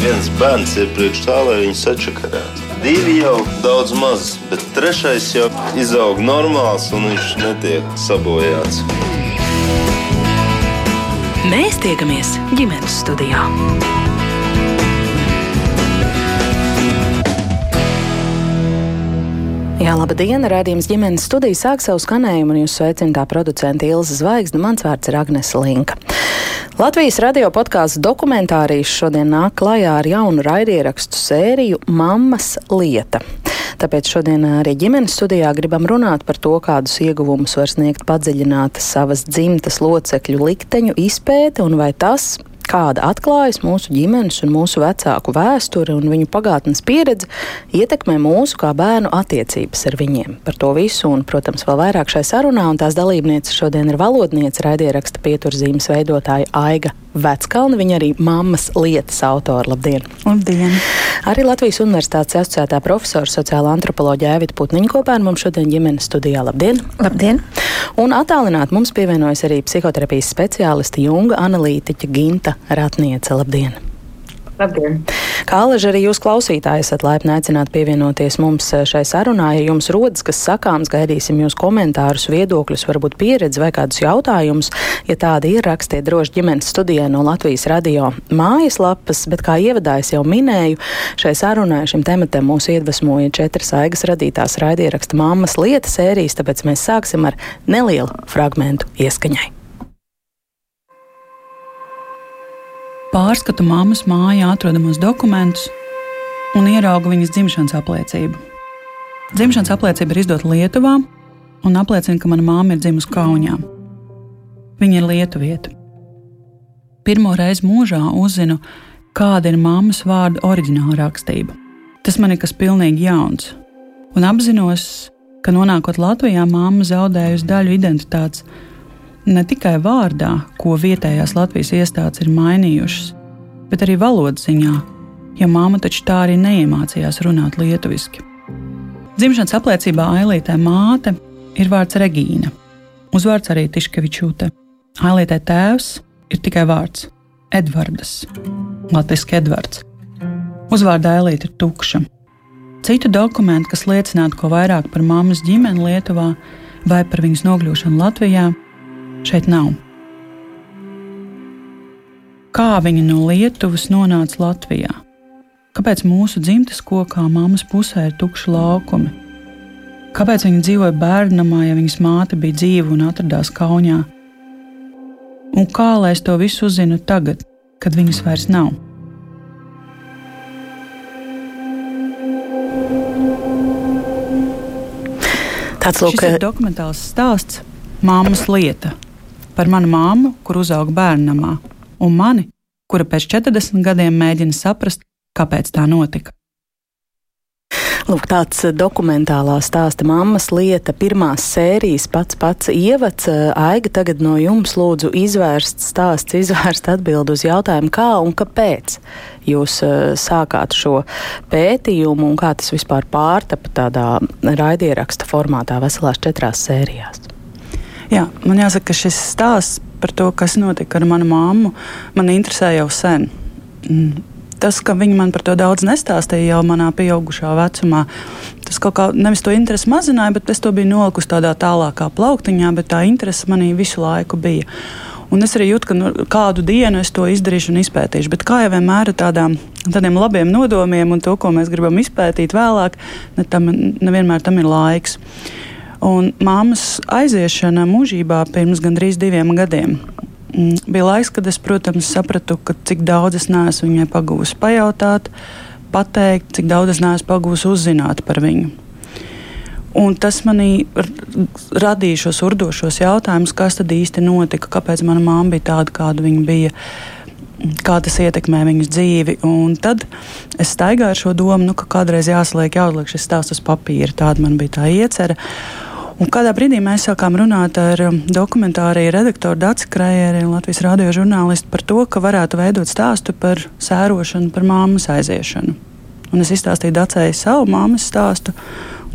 Viens bērns ir priekš tā, lai viņu sačakarētu. Divi jau daudz maz, bet trešais jau izaug normāls un viņš netiek sabojāts. Mēs tiekamies ģimenes studijā. Jā, laba diena! Radījums ģimenes studija sāk savu skanējumu, un jūs sveicināta producenta Ilza Zvaigzne. Mans vārds ir Agnes Linka. Latvijas radio podkāstu dokumentārijas šodien nāk klajā ar jaunu raidierakstu sēriju Mammas lieta. Tāpēc šodien arī ģimenes studijā gribam runāt par to, kādus ieguvumus var sniegt padziļināta savas dzimtas locekļu likteņu izpēte un vai tas, kāda atklājas mūsu ģimenes un mūsu vecāku vēsture un viņu pagātnes pieredze, ietekmē mūsu kā bērnu attiecības ar viņiem. Par to visu un, protams, vēl vairāk šai sarunā, un tās dalībniece šodien ir valodniece, raidieraksta pieturzīmes veidotāja Aiga Veckalni. Viņa arī mammas lietas autora. Labdien! Labdien! Arī Latvijas Universitātes asociētā profesora sociāla antropoloģija Evita Putniņa kopā ar mums šodien ģimenes studijā. Labdien! Labdien! Un attālināt mums pievienojas arī psihoterapijas speciāliste Junga analītiķa Ginta Ratniece. Labdien! Labdien! Kā alaži arī jūs klausītāji esat laipni aicināti pievienoties mums eh, šai sarunai. Ja jums rodas kas sakāms, gaidīsim jūs komentārus, viedokļus, varbūt pieredzi vai kādus jautājumus. Ja tādi ir, rakstiet droši ģimenes studijai no Latvijas radio mājaslapas, bet kā ievadā es jau minēju, šai sarunai šim tematam mūs iedvesmoja četras aigas radītās raidieraksta mammas lietas sērijas, tāpēc mēs sāksim ar nelielu fragmentu ieskaņai. Pārskatu mammas mājā atrodamos dokumentus un ieraugu viņas dzimšanas apliecību. Dzimšanas apliecība ir izdota Lietuvā un apliecina, ka mana māma ir dzimusi Kaunijā. Viņa ir lietuvieta. Pirmo reizi mūžā uzzinu, kāda ir mammas vārda oriģināla rakstība. Tas man ir kas pilnīgi jauns, un apzinos, ka nonākot Latvijā, mamma zaudējusi daļu identitātes ne tikai vārdā, ko vietējās Latvijas iestādes ir mainījušas, bet arī valodas ziņā, jo māma taču tā arī neiemācījās runāt lietuviski. Dzimšanas apliecībā Ailītē māte ir vārds Regīna, uzvārds arī Tiškevičūte. Ailītē tēvs ir tikai vārds Edvards, Latvijas Edvards. Uzvārdā Ailīte ir tukša. Citu dokumentu, kas liecinātu ko vairāk par mammas ģimeni Lietuvā vai par viņas nokļūšanu Latvijā, šeit nav. Kā viņa no Lietuvas nonāca Latvijā? Kāpēc mūsu dzimtes kokā mammas pusē ir tukši laukumi? Kāpēc viņa dzīvoja bērnamā, ja viņas māte bija dzīva un atradās Kaunijā? Un kā lai es to visu uzzinu tagad, kad viņas vairs nav? Lūk, ir dokumentāls stāsts, māmas lieta par manu māmu, kur uzauga bērnamā, un mani, kura pēc 40 gadiem mēģina saprast, kāpēc tā notika. Lūk, tāds dokumentālā stāsta mammas lieta, pirmās sērijas pats pats ievads. Aiga, tagad no jums lūdzu izvērst stāsts, izvērst atbildi uz jautājumu, kā un kāpēc jūs uh, sākāt šo pētījumu un kā tas vispār pārtapa tādā raidieraksta formātā veselās četrās sērijās. Jā, man jāsaka, ka šis stāsts par to, kas notika ar manu māmu, man interesē jau sen. Mm. Tas, ka viņi man par to daudz nestāstīja jau manā pieaugušā vecumā, tas kaut kā nevis to interesi mazināja, bet es to biju nolikusi tādā tālākā plauktiņā, bet tā interese manī visu laiku bija. Un es arī jūtu, ka nu, kādu dienu es to izdarīšu un izpētīšu. Bet kā jau vienmēr ar tādām, tādiem labiem nodomiem un to, ko mēs gribam izpētīt vēlāk, ne tam, nevienmēr tam ir laiks. Un māmas aiziešana mūžībā pirms gandrīz diviem gadiem. Mm, bija laiks, kad es, protams, sapratu, ka cik daudz es neesmu viņai pagūsi pajautāt, pateikt, cik daudz es neesmu pagūsi uzzināt par viņu. Un tas manī radīja šos urdošos jautājumus, kas tad īsti notika, kāpēc mana māma bija tāda, kāda viņa bija, kā tas ietekmē viņas dzīvi. Un tad es staigāju ar šo domu, nu, ka kādreiz jāsaliek, jāuzliek šis stāsts uz papīra. Tāda man bija tā iecerē. Un kādā brīdī mēs sākām runāt ar um, dokumentāriju redaktoru Dāci Krējēri un Latvijas radio žurnālistu par to, ka varētu veidot stāstu par sērošanu, par māmas aiziešanu. Un es izstāstīju Dācei savu māmas stāstu,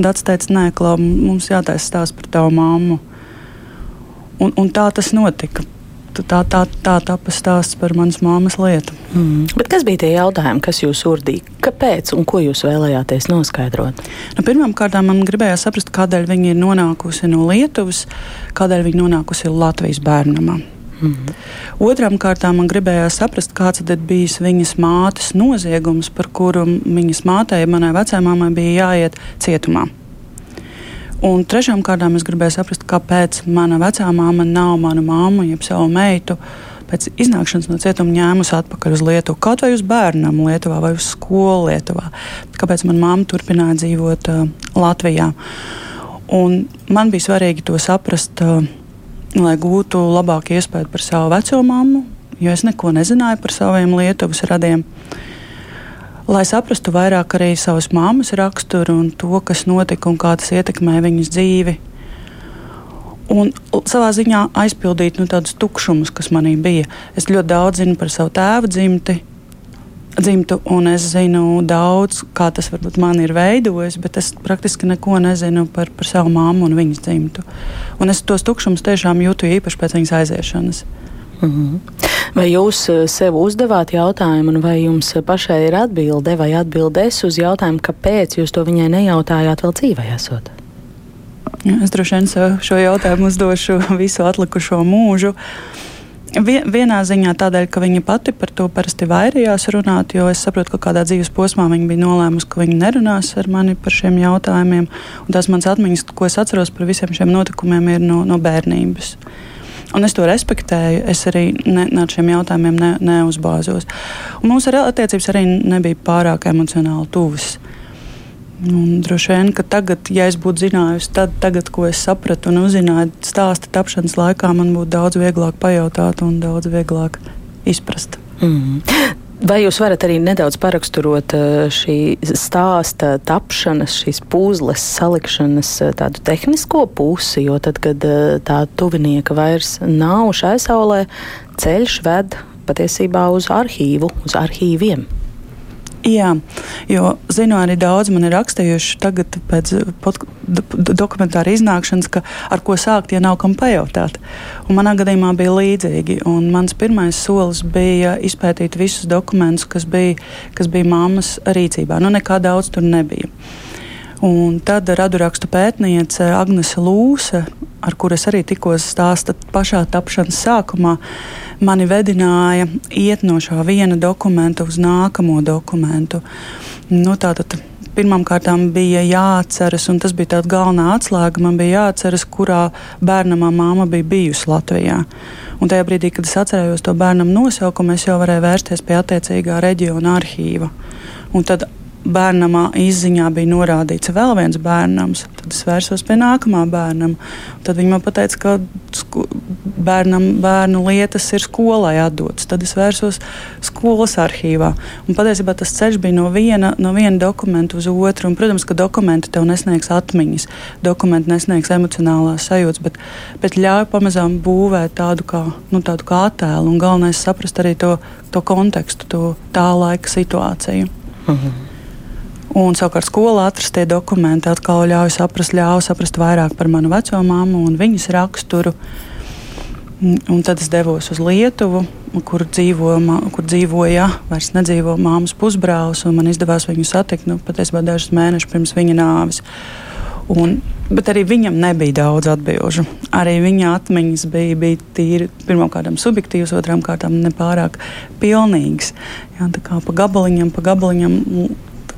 Dācis teica, nē, Klau, mums jātaisa stāsts par tavu māmu. Un, un tā tas notika. Tā, tā, tā tapa stāsts par manas māmas lietu. Mm. Bet kas bija tie jautājumi, kas jūs urdīja? Kāpēc un ko jūs vēlējāties noskaidrot? Nu, Pirmkārt, man gribējās saprast, kādēļ viņa ir nonākusi no Lietuvas, kādēļ viņa nonākusi Latvijas bērnamā. Mm. Otram kārtām man gribējās saprast, kāds tad bija viņas mātes noziegums, par kuru viņas mātei, manai vecāmai, bija jāiet cietumā. Un trešām kārtām es gribēju saprast, kāpēc mana vecā māma nav manu māmu, jeb savu meitu. Pēc iznākšanas no cietuma ņēmusi atpakaļ uz Lietuvu, kaut vai uz bērnam Lietuvā vai uz skolu Lietuvā. Kāpēc manā māma turpināja dzīvot uh, Latvijā? Un man bija svarīgi to saprast. Uh, lai gūtu labāku iespēju par savu veco mammu, jo es neko nezināju par saviem Lietuvas radiem. Lai saprastu vairāk arī savas māmas raksturu un to, kas notika un kā tas ietekmē viņas dzīvi. Un savā ziņā aizpildīt nu, tādus tukšumus, kas manī bija. Es ļoti daudz zinu par savu tēvu dzimti, dzimtu, un es zinu daudz, kā tas varbūt man ir veidojis, bet es praktiski neko nezinu par, par savu māmu un viņas dzimtu. Un es tos tukšumus tiešām jūtu īpaši pēc viņas aiziešanas. Vai jūs eh, sev uzdevāt jautājumu, vai jums pašai ir atbilde vai atbildēs uz jautājumu, kāpēc jūs to viņai nejautājāt vēl dzīvē esot? Es droši vien šo jautājumu uzdošu visu atlikušo mūžu. Uh, Vienā ziņā tādēļ, ka viņa pati par to parasti vairījās runāt, jo es saprotu, ka kādā dzīves posmā viņa bija nolēmusi, ka viņa nerunās ar mani par šiem jautājumiem. Un tās manas atmiņas, ko es atceros par visiem šiem notikumiem, ir no, no bērnības. Un es to respektēju. Es arī ne, ar šiem jautājumiem ne, neuzbāzos. Un mūsu attiecības arī nebija pārāk emocionāli tuvas. Un droši vien, ka tagad, ja es būtu zinājusi, tad, tagad, ko es sapratu un uzzināju stāsta tapšanas laikā, man būtu daudz vieglāk pajautāt un daudz vieglāk izprast. Mm. Vai jūs varat arī nedaudz paraksturot eh, šī stāsta tapšanas, šīs puzles salikšanas eh, tādu tehnisko pusi, jo tad, kad eh, tā tuvinieka vairs nav šai saulē, ceļš ved patiesībā uz arhīvu, uz arhīviem? Jā, jo zinu, arī daudz man ir rakstījuši tagad, pēc dokumentāra iznākšanas, ka ar ko sākt, ja nav kam pajautāt. Un manā gadījumā bija līdzīgi. Un mans pirmais solis bija izpētīt visus dokumentus, kas bija, kas bija mammas rīcībā. Nu, nekā daudz tur nebija. Un tad radurakstu pētniece Agnese Lūse, ar kuras arī tikko stāsta pašā tapšanas sākumā, mani vedināja iet no šā viena dokumenta uz nākamo dokumentu. Nu, tātad, Pirmkārt, bija jāatceras, un tas bija tāds galvenā atslēga. Man bija jāatceras, kurā bērnamā māma bija bijusi Latvijā. Un tajā brīdī, kad es atcerējos to bērnam nosaukumu, es jau varēju vērsties pie attiecīgā reģiona arhīva. Un tad bērnamā izziņā bija norādīts vēl viens bērnams. Tad es vērsos pie nākamā bērnam. Tad viņi man teica, ka bērnam, bērnu lietas ir skolai atdotas. Tad es vērsos skolas arhīvā. Un patiesībā tas ceļš bija no viena, no viena dokumenta uz otru. Un, protams, ka dokumenti tev nesniegs atmiņas, dokumenti nesniegs emocionālās sajūtas, bet, bet ļauj pamazām būvēt tādu kā, nu, tādu kā attēlu. Un galvenais saprast arī to, to kontekstu, to tā laika situāciju. Mhm. Un savukārt skolā atrastie dokumenti atkal ļauj saprast, ļauj saprast vairāk par manu veco māmu un viņas raksturu. Un tad es devos uz Lietuvu, kur, dzīvo, kur dzīvoja, vairs nedzīvo māmas pusbrālis. Man izdevās viņu satikt nu, patiesībā dažus mēnešus pirms viņa nāves. Un, bet arī viņam nebija daudz atbildžu. Arī viņa atmiņas bija, bija tīri, pirmkārt, subjektīvas, otrām kārtām nepārāk pilnīgas. Jā, tā kā pa gabaliņam, pa gabaliņam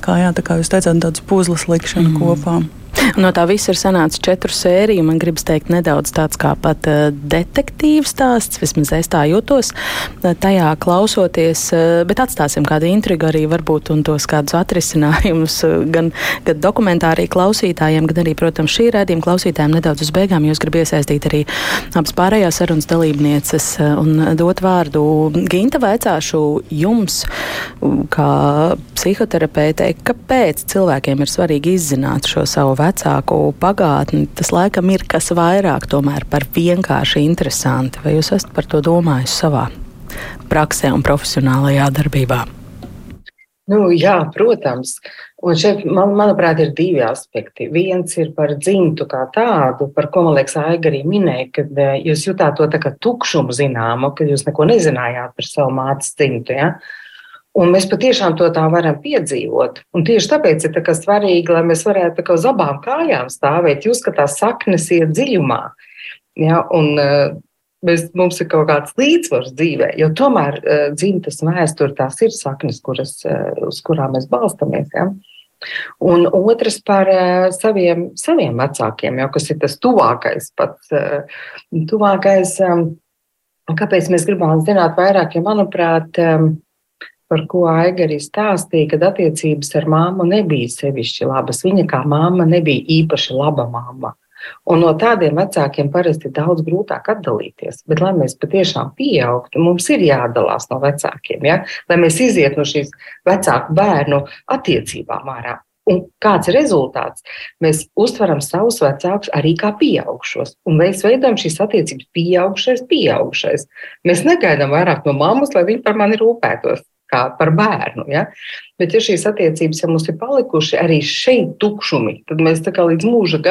kā, jā, tā kā jūs teicāt, tādas puzles likšana mm. kopā. No tā visa ir sanācis četru sēriju. Man gribas teikt, nedaudz tāds kā pat uh, detektīvs stāsts. Vismaz es tā jūtos uh, tajā klausoties, uh, bet atstāsim kādu intrigu arī varbūt un tos kādus atrisinājumus uh, gan, gan dokumentārī klausītājiem, gan arī, protams, šī rādījuma klausītājiem nedaudz uz beigām, jo es gribu iesaistīt arī abas pārējās sarunas dalībnieces uh, un dot vārdu Ginta vaicāšu jums, kā psihoterapeitei, kāpēc cilvēkiem ir svarīgi izzināt šo savu vecāku pagātni, tas laikam ir kas vairāk par vienkārši interesanti. Vai jūs esat par to domājis savā praksē un profesionālajā darbībā? Nu, jā, protams. Un šeit, man, manuprāt, ir divi aspekti. Viens ir par dzimtu kā tādu, par ko, man liekas, Aiga arī minēja, kad eh, jūs jutāt to tukšumu zināmu, ka jūs neko nezinājāt par savu mātes dzimtu. Ja? Un mēs patiešām to tā varam piedzīvot. Un tieši tāpēc ir tā svarīgi, lai mēs varētu uz abām kājām stāvēt. Jūs, ka tās saknes ir dziļumā. Ja? Un, eh, Mēs, mums ir kaut kāds līdzsvars dzīvē, jo tomēr uh, dzimtas vēsture tās ir saknes, kuras, uh, uz kurām mēs balstamies. Ja? Un otrs par uh, saviem, saviem vecākiem, jau, kas ir tas tuvākais, pats uh, tuvākais. Um, kāpēc mēs gribam zināt vairāk? Jo, manuprāt, um, par ko Aiga arī stāstīja, kad attiecības ar māmu nebija sevišķi labas. Viņa kā māma nebija īpaši laba māma. Un no tādiem vecākiem parasti ir daudz grūtāk atdalīties. Bet, lai mēs patiešām pieaugtu, mums ir jāatdalās no vecākiem, ja? lai mēs izietu no šīs vecāku bērnu attiecībām ārā. Un kāds ir rezultāts? Mēs uztveram savus vecākus arī kā pieaugušos, un mēs veidojam šīs attiecības pieaugušais, pieaugušais. Mēs negaidām vairāk no mammas, lai viņa par mani rūpētos kā par bērnu. Ja? Bet, ja šīs attiecības ja mums ir palikušas arī šeit tukšumi, tad mēs tā kā līdz mūža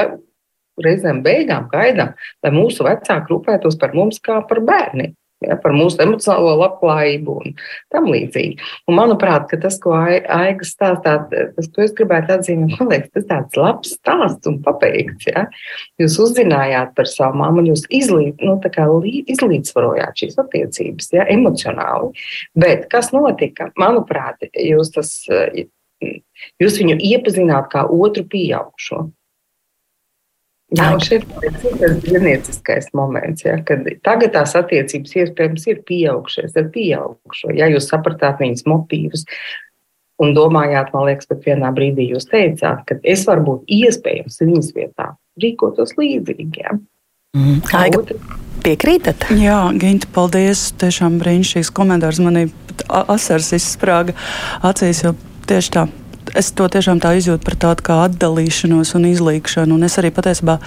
reizēm beigām gaidām, lai mūsu vecāki rūpētos par mums kā par bērniem. Ja, par mūsu emocionālo labklājību un tam līdzīgi. Un manuprāt, tas, ko Aiga stāstā, tas, ko es gribētu atzīmēt, man liekas, tas tāds labs stāsts un pabeigts. Ja. Jūs uzzinājāt par savu māmu, jūs izlīd, nu, izlīdzvarojāt šīs attiecības ja, emocionāli. Bet kas notika? Manuprāt, jūs, tas, jūs viņu iepazināt kā otru pieaugušo. Jā, un šeit ir tas brīvnieciskais moments, ja, kad tagad tās attiecības iespējams ir pieaugušas ar pieaugušo. Ja jūs sapratāt viņas motīvus un domājāt, man liekas, pat vienā brīdī jūs teicāt, ka es varu būt iespējams viņas vietā rīkotos līdzīgi. Ja. Mm. Aiga, piekrītat? Jā, Ginta, paldies. Tiešām brīnišķīgs komentārs. Manī asars izsprāga acīs, jo tieši tā es to tiešām tā izjūtu par tādu kā atdalīšanos un izlīkšanu. Un es arī patiesībā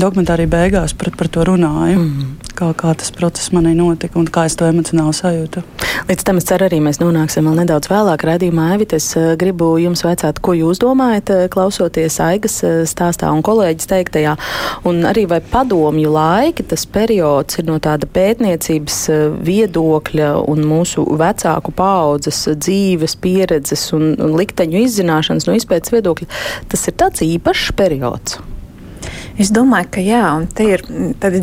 dokumentārī beigās par, par to runāju. Mm. Kā, kā tas process manī notika un kā es to emocionāli sajūtu. Līdz tam es ceru, arī mēs nonāksim vēl nedaudz vēlāk. Radījumā Evit, es eh, gribu jums vaicāt, ko jūs domājat, eh, klausoties Aigas eh, stāstā un kolēģis teiktajā. Un arī vai padomju laiki, tas periods ir no tāda pētniecības viedokļa un mūsu vecāku paudzes dzīves pieredzes un, un likteņu izzināšanas no izpētes viedokļa, tas ir tāds īpašs periods. Es domāju, ka jā, un te ir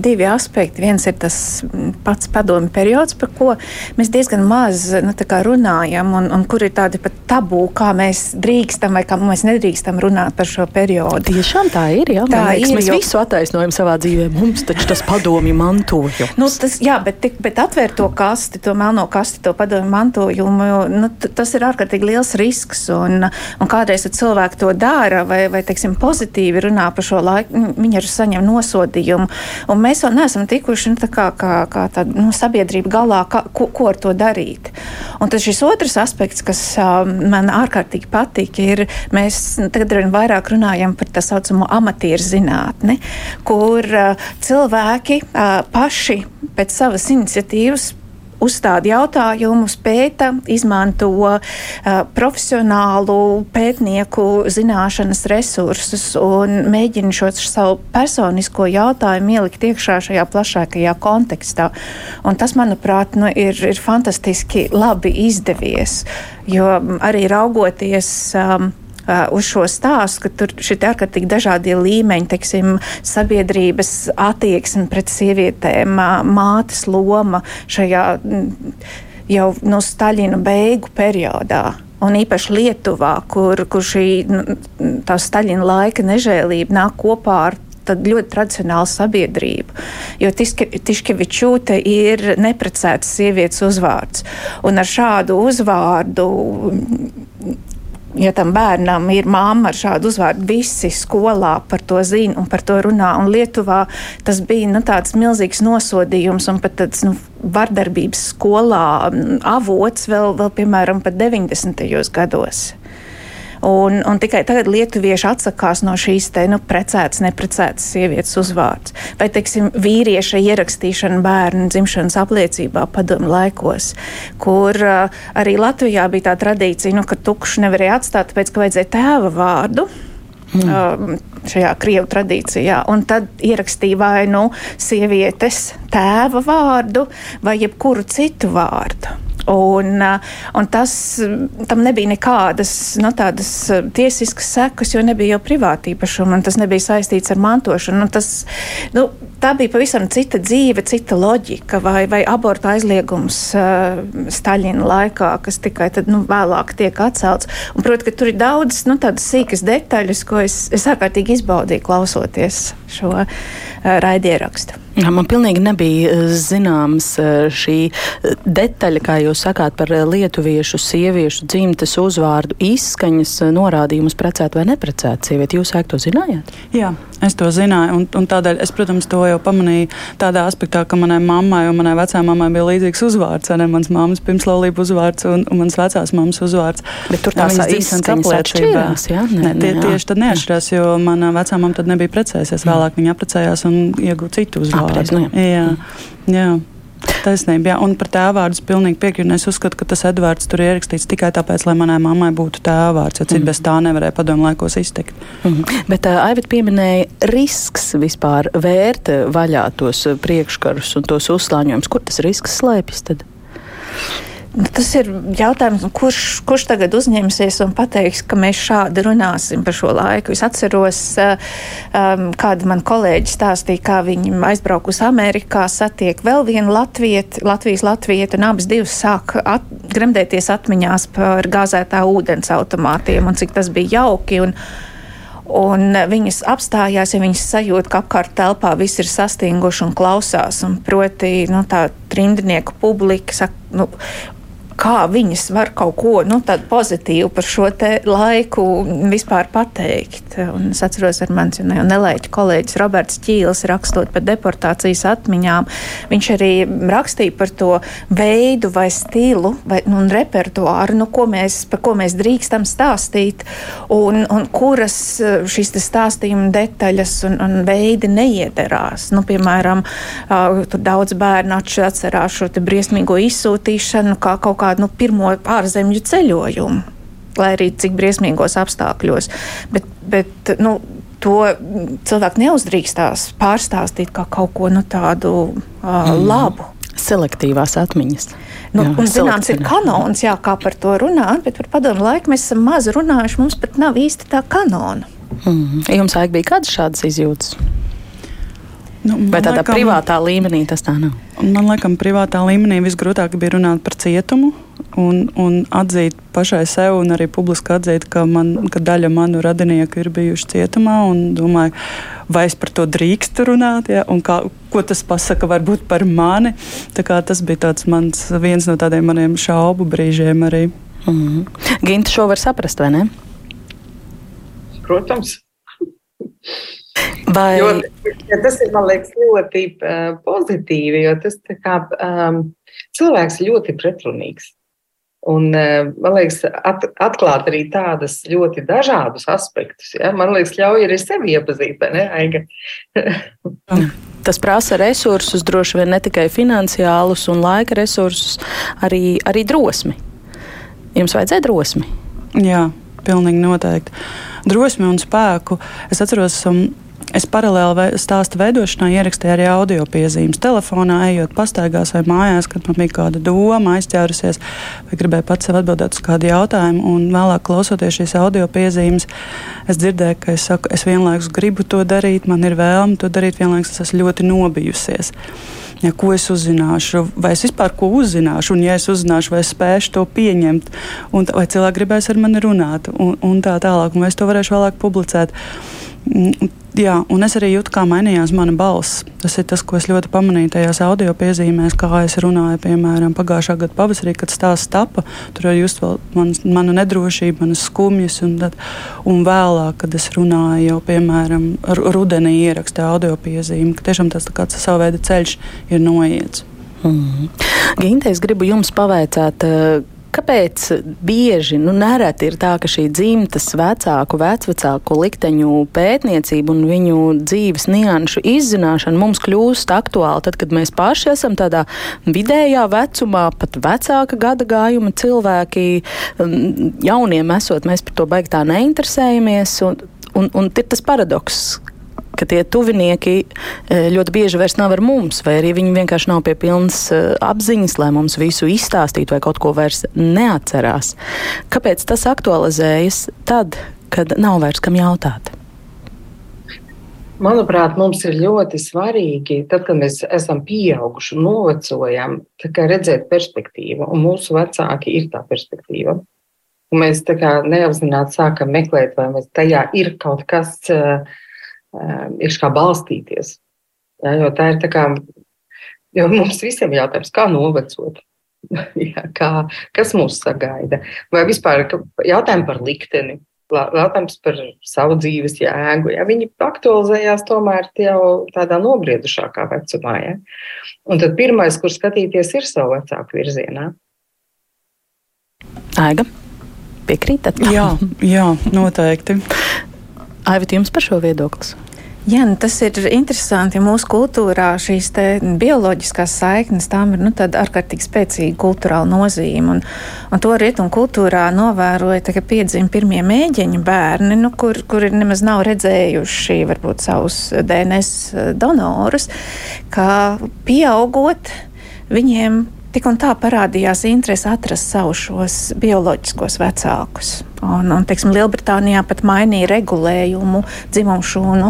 divi aspekti. Viens ir tas pats padomi periods, par ko mēs diezgan maz nu, runājam, un, un kur ir tādi pat tabū, kā mēs drīkstam vai kā mēs nedrīkstam runāt par šo periodu. Tiešām tā ir. Jā, tā liekas, ir mēs jo... visu attaisnojam savā dzīvē. Mums taču tas padomi mantojums. Nu, tas, jā, bet, tik, bet atvērt to kasti, to melno kasti, to padomi mantojumu, nu, tas ir ārkārtīgi liels risks. Un, un kādreiz cilvēki to dara vai, vai teiksim, pozitīvi runā par šo laiku viņi ir saņem nosodījumu. Un mēs vēl neesam tikuši nu, kā, kā, kā tāda nu, sabiedrība galā, kā, ko, ko ar to darīt. Un tad šis otrs aspekts, kas uh, man ārkārtīgi patīk, ir, mēs tagad arvien vairāk runājam par tā saucamo amatieru zinātni, kur uh, cilvēki uh, paši pēc savas iniciatīvas uzstāda jautājumus, pēta, izmanto uh, profesionālu pētnieku zināšanas resursus un mēģina šo savu personisko jautājumu ielikt iekšā šajā plašākajā kontekstā. Un tas, manuprāt, nu, ir, ir fantastiski labi izdevies, jo arī raugoties. Um, uz šo stāstu, ka tur ir ārkārtīgi dažādi līmeņi, teiksim, sabiedrības attieksme pret sievietēm, uh, mātes loma šajā mm, jau no Staļina beigu periodā. Un īpaši Lietuvā, kur, kur šī tā Staļina laika nežēlība nāk kopā ar ļoti tradicionāla sabiedrība. Jo Tiškevičūte ir neprecētas sievietes uzvārds. Un ar šādu uzvārdu ja tam bērnam ir mamma ar šādu uzvārdu, visi skolā par to zina un par to runā. Un Lietuvā tas bija nu, tāds milzīgs nosodījums un pat tāds nu, vardarbības skolā avots vēl, vēl piemēram, pat 90. gados. Un, un tikai tagad lietuvieši atsakās no šīs te, nu, precētas, neprecētas sievietes uzvārds. Vai, teiksim, vīrieša ierakstīšana bērnu dzimšanas apliecībā padomu laikos, kur uh, arī Latvijā bija tā tradīcija, nu, ka tukšu nevarēja atstāt, tāpēc, ka vajadzēja tēva vārdu. Mm. Šajā krievu tradīcijā. Un tad ierakstīja vai nu sievietes tēva vārdu, vai jebkuru citu vārdu. Un, un tas, tam nebija nekādas no nu, tādas tiesiskas sekas, jo nebija jau privātīpašuma, un tas nebija saistīts ar mantošanu. Tas, nu, tā bija pavisam cita dzīve, cita loģika, vai, vai abortu aizliegums uh, Staļina laikā, kas tikai tad, nu, vēlāk tiek atcelts. Proti, ka tur ir daudz nu, tādas sīkas detaļas, ko es, es ārkārtīgi izbaudīju klausoties šo uh, raidierakstu. Man pilnīgi nebija eh, zināms eh, šī eh, detaļa, kā jūs sakāt, par lietuviešu sieviešu dzimtes uzvārdu izskaņas norādījumus precēt vai neprecēt sievieti. Jūs ēk to zinājāt? Jā, es to zināju, un, un tādēļ es, protams, to jau pamanīju tādā aspektā, ka manai mammai un manai vecā mammai bija līdzīgs uzvārds, ne mans mammas pirmslaulību uzvārds un, un mans vecās mammas uzvārds. Bet tur tās dzimšanas apliecības, jā? Tie, jā. tieši tad neatšķirās, jo mana vecā mamma tad nebija precējusies, vēlāk viņa apprecējās un ieguva citu uzvārdu pareizi. Nu, jā. Jā. jā. Taisnība, jā. Un par tēvvārdu es pilnīgi piekrītu. Es uzskatu, ka tas Edvards tur ir ierakstīts tikai tāpēc, lai manai mammai būtu tēvvārds, jo cits mm. bez tā nevarēja padomu laikos izteikt. Mm. Bet uh, Aivit pieminēja risks vispār vērt vaļā tos priekškarus un tos uzslāņojumus. Kur tas risks slēpjas tad? Nu, tas ir jautājums, kurš, kurš tagad uzņemsies un pateiks, ka mēs šādi runāsim par šo laiku. Es atceros, eh, um, kāda man kolēģi stāstīja, kā viņi aizbraukusi Amerikā, satiek vēl vienu latvieti, Latvijas latvietu, un abas divas sāk at, gremdēties atmiņās par gāzētā ūdens automātiem un cik tas bija jauki. Un, Un viņas apstājās, ja viņas sajūt, ka apkārt telpā viss ir sastinguši un klausās. Un proti, nu, tā trimdnieku publika saka, nu, kā viņas var kaut ko nu, tādu pozitīvu par šo laiku vispār pateikt. Un es atceros, ar mans nelaiķu kolēģis Roberts Čīls rakstot par deportācijas atmiņām. Viņš arī rakstīja par to veidu vai stilu vai, nu, un repertuāru, nu, ko mēs, par ko mēs drīkstam stāstīt un, un kuras šīs stāstījuma detaļas un, un veidi neiederās. Nu, piemēram, uh, tur daudz bērnu atcerās šo briesmīgo izsūtīšanu kā kaut kādu nu, pirmo ārzemju ceļojumu, lai arī cik briesmīgos apstākļos. Bet, bet, nu, to cilvēku neuzdrīkstās pārstāstīt kā kaut ko nu, tādu uh, mm. labu. Selektīvās atmiņas. Nu, jā, un, zināms, ir kanons, jā, kā par to runāt, bet par padomu laiku mēs esam maz runājuši. Mums pat nav īsti tā kanona. Mm. Jums vajag bija kādas šādas izjūtas? Nu, Vai tādā laikam, privātā līmenī tas tā nav? Man liekas, privātā līmenī visgrūtāk bija runāt par cietumu un, un atzīt pašai sev, un arī publiski atzīt, ka, man, ka daļa manu radinieku ir bijuši cietumā. Domāju, vai es par to drīkstu runāt, ja, un kā, ko tas pasaka varbūt par mani. Tas bija mans, viens no tādiem maniem šaubu brīžiem arī. Mm -hmm. Ginta šo var saprast, vai ne? Protams. Vai... Jo, ja tas ir liekas, ļoti uh, pozitīvi, jo tas kā, um, cilvēks ir ļoti pretrunīgs. Un, uh, man liekas, at, atklāt arī tādas ļoti dažādus aspektus. Ja? Man liekas, ļauj arī sevi iepazīt, ne, Aiga? Tas prasa resursus, droši vien ne tikai finansiālus un laika resursus, arī, arī drosmi. Jums vajadzēja drosmi? Jā, pilnīgi noteikti. Drosmi un spēku. Es atceros, um, Es paralēli stāstu veidošanā ierakstīju arī audio piezīmes. Telefonā, ejot pastaigās vai mājās, kad man bija kāda doma aizķērusies, vai gribēju pats sev atbildēt uz kādu jautājumu. Un vēlāk, klausoties šīs audio piezīmes, es dzirdēju, ka es, saku, es vienlaikus gribu to darīt, man ir vēlme to darīt, vienlaikus es esmu ļoti nobijusies. Ja, ko es uzzināšu, vai es vispār ko uzzināšu, un ja es uzzināšu, vai es spēšu to pieņemt, un, vai cilvēki gribēs ar mani runāt, un, un tā tālāk, un vai es to varēšu vēlāk publicēt. Mm, jā, un es arī jūtu, kā mainījās mana balss. Tas ir tas, ko es ļoti pamanīju tajās audio piezīmēs, kā es runāju, piemēram, pagājušā gada pavasarī, kad stāsts tapa. Tur arī just man, mana nedrošība, manas skumjas, un, tad, un vēlāk, kad es runāju jau, piemēram, rudenī ierakstā audio piezīmi, ka tiešām tas tā savu veidu ceļš ir noiets. Mm. Ginte, es gribu jums pavaicāt, Kāpēc bieži, nu, nereti ir tā, ka šī dzimtas vecāku, vecvecāku likteņu pētniecība un viņu dzīves nianšu izzināšana mums kļūst aktuāla tad, kad mēs paši esam tādā vidējā vecumā, pat vecāka gada gājuma cilvēki, um, jauniem esot, mēs par to baigtā neinteresējamies. Un, un, un ir tas paradoks, ka tie tuvinieki e, ļoti bieži vairs nav ar mums, vai arī viņi vienkārši nav pie pilnas e, apziņas, lai mums visu izstāstītu vai kaut ko vairs neatcerās. Kāpēc tas aktualizējas tad, kad nav vairs kam jautāt? Manuprāt, mums ir ļoti svarīgi, tad, kad mēs esam pieauguši novecojam, redzēt perspektīvu. Un mūsu vecāki ir tā perspektīva. Un mēs tā kā neapzināti sākam meklēt, vai tajā ir kaut kas, uh, ir kā balstīties. Ja, jo tā ir tā kā, jo mums visiem ir jautājums, kā novecot. ja, kā, kas mūs sagaida? Vai vispār jautājumi par likteni, jautājums par savu dzīves jēgu. Ja? Viņi aktualizējās tomēr jau tādā nobriedušākā vecumā. Ja? Un tad pirmais, kur skatīties, ir savu vecāku virzienā. Aiga, piekrītat? Jā, jā noteikti. Aivit, jums par šo viedokli? Jā, nu tas ir interesanti. Mūsu kultūrā šīs bioloģiskās saiknes tām ir nu, ārkārtīgi spēcīga kultūrāla nozīme. Un, un to rietumu kultūrā novēroja, kad piedzima pirmie mēģiņu bērni, nu, kur, kuri nemaz nav redzējuši varbūt savus DNS donorus, kā pieaugot viņiem tik un tā parādījās interese atrast savus šos bioloģiskos vecākus. Un, un teiksim, Lielbritānijā pat mainīja regulējumu dzimumu šūnu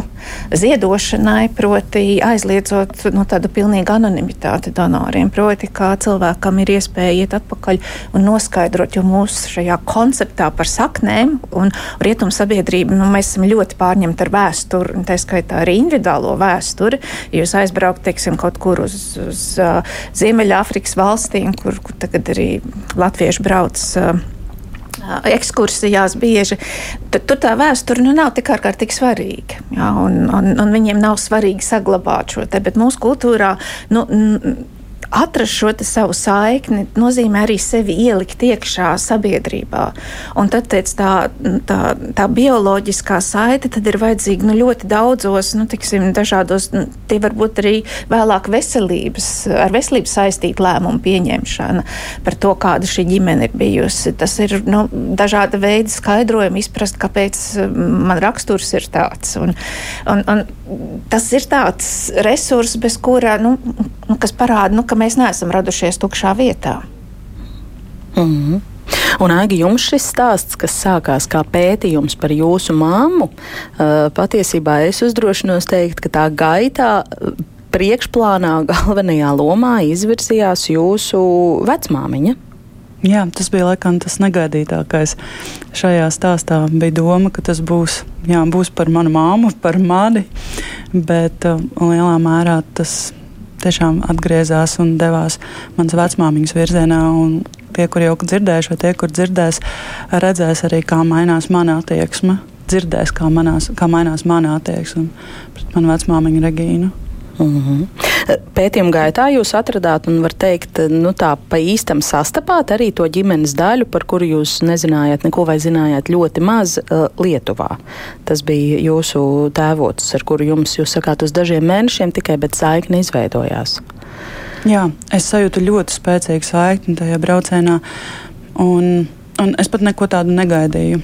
ziedošanai, proti aizliedzot nu, tādu pilnīgu anonimitāti donoriem. Proti, kā cilvēkam ir iespēja iet atpakaļ un noskaidrot, jo mūsu šajā konceptā par saknēm un rietumu sabiedrību nu, mēs esam ļoti pārņemti ar vēsturi, un tā skaitā arī individuālo vēsturi. Ja jūs aizbraukt, teiksim, kaut kur uz, uz uh, Ziemeļāfrikas valstīm, kur, kur tagad arī latvieši brauc. Uh, ekskursijās bieži, tad tur tā vēsture nu, nav tik ārkārtīgi svarīga. Jā, un, un, un viņiem nav svarīgi saglabāt šo te, bet mūsu kultūrā. Nu, atrast šo savu saikni nozīmē arī sevi ielikt iekšā sabiedrībā. Un tad tā, tā, tā bioloģiskā saite ir vajadzīga nu, ļoti daudzos, nu, tiksim, dažādos, nu, tie var būt arī vēlāk veselības, ar veselību saistīta lēmumu pieņemšana par to, kāda šī ģimene ir bijusi. Tas ir nu, dažāda veida skaidrojumi, izprast, kāpēc man raksturs ir tāds. Un, un, un tas ir tāds resurs, bez kura, nu, nu, kas parāda, nu, ka mēs neesam radušies tukšā vietā. Mm -hmm. Un, Aigi, jums šis stāsts, kas sākās kā pētījums par jūsu māmu, patiesībā es uzdrošinos teikt, ka tā gaitā priekšplānā galvenajā lomā izvirzījās jūsu vecmāmiņa. Jā, tas bija laikam tas negaidītākais. Šajā stāstā bija doma, ka tas būs, jā, būs par manu māmu, par mani, bet uh, lielā mērā tas tiešām atgriezās un devās manas vecmāmiņas virzienā. Tie, kur jau dzirdējuši, vai tie, kur dzirdēs, redzēs arī, kā mainās mana attieksme. Dzirdēs, kā, manās, kā mainās mana attieksme pret manu vecmāmiņu Regīnu. Mm -hmm. Pētījuma gaitā jūs atradāt, un var teikt, nu, tā pa īstam sastapāt arī to ģimenes daļu, par kuru jūs nezinājāt neko vai zinājāt ļoti maz uh, Lietuvā. Tas bija jūsu tēvots, ar kuru jums, jūs sakāt, uz dažiem mēnešiem tikai, bet saikni izveidojās. Jā, es sajūtu ļoti spēcīgu saikni tajā braucienā, un, un es pat neko tādu negaidīju.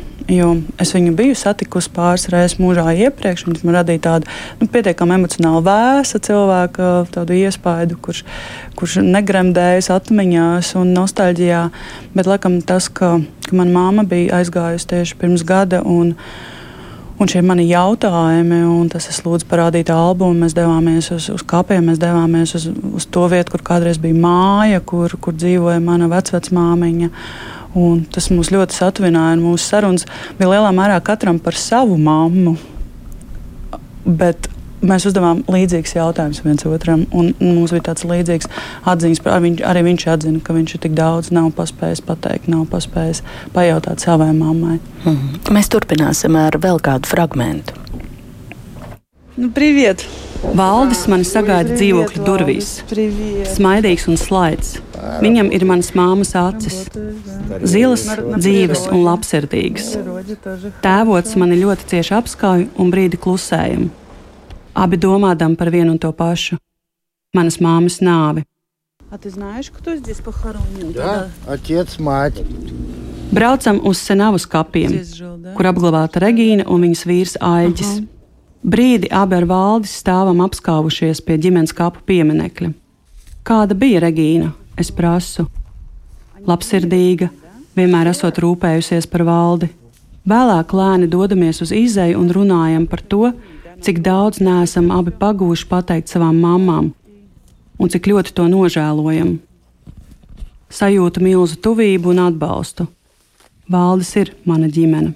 Es viņu biju satikusi pāris reizes mūžā iepriekš, tas man radīja tādu nu, pietiekami emocionāli vēsu cilvēku iespaidu, kurš, kurš negremdējas atmiņās un nostalģijā. Bet laikam tas, ka, ka mana māma bija aizgājusi tieši pirms gada. Un, Un šie mani jautājumi, un tas es lūdzu parādīt albumu, mēs devāmies uz, uz kapiem, mēs devāmies uz, uz to vietu, kur kādreiz bija māja, kur, kur dzīvoja mana vecvecmāmiņa. Un tas mūs ļoti satvināja. Mūsu sarunas bija lielā mērā katram par savu mammu. Bet mēs uzdevām līdzīgus jautājumus viens otram. Mums bija tāds līdzīgs atziņas, arī viņš, arī viņš atzina, ka viņš tik daudz nav paspējis pateikt, nav paspējis pajautāt savai mammai. Mm -hmm. Mēs turpināsim ar vēl kādu fragment. Nu, Priviet! Valdis mani sagaida dzīvokļa durvīs. Smaidīgs un slaids. Viņam ir manas māmas acis. Zilas, dzīves un labsirdīgas. Tēvots mani ļoti cieši apskauj un brīdi klusējam. Abi domādam par vienu un to pašu - manas māmas nāvi. А ты знаешь, кто здесь похоронен? Да, отец, мать. Braucam uz Senavas kapiem, Здесь жил, да? kur apglabāta Regīna un viņas vīrs Aļģis. Brīdi abi ar valdi stāvam apskāvušies pie ģimenes kapu pieminekļa. Kāda bija Regīna? Es prasu. Labsirdīga, vienmēr esot rūpējusies par valdi. Vēlāk lēni dodamies uz izēju un runājam par to, cik daudz neesam abi pagūši pateikt savām mamām, un cik ļoti to nožēlojam. Sajūta milzu tuvību un atbalstu. Valdis ir mana ģimene.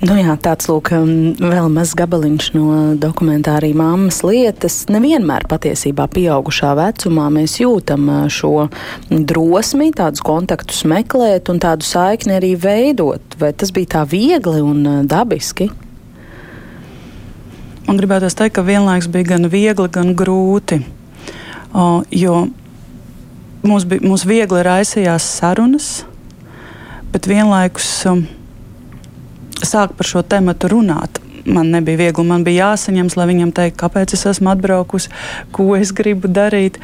Nu jā, tāds lūk, um, vēl mazs gabaliņš no dokumentārī mammas lietas. Nevienmēr patiesībā pieaugušā vecumā mēs jūtam uh, šo drosmi, tādus kontaktus meklēt un tādu saikni arī veidot. Vai tas bija tā viegli un uh, dabiski? Man gribētu teikt, ka vienlaikus bija gan viegli, gan grūti. O, jo mums, bija, mums viegli raisījās sarunas, bet vienlaikus um, sākt par šo tēmu runāt. Man nebija viegli, man bija jāsaņems, lai viņam teikt, kāpēc es esmu atbraukusi, ko es gribu darīt.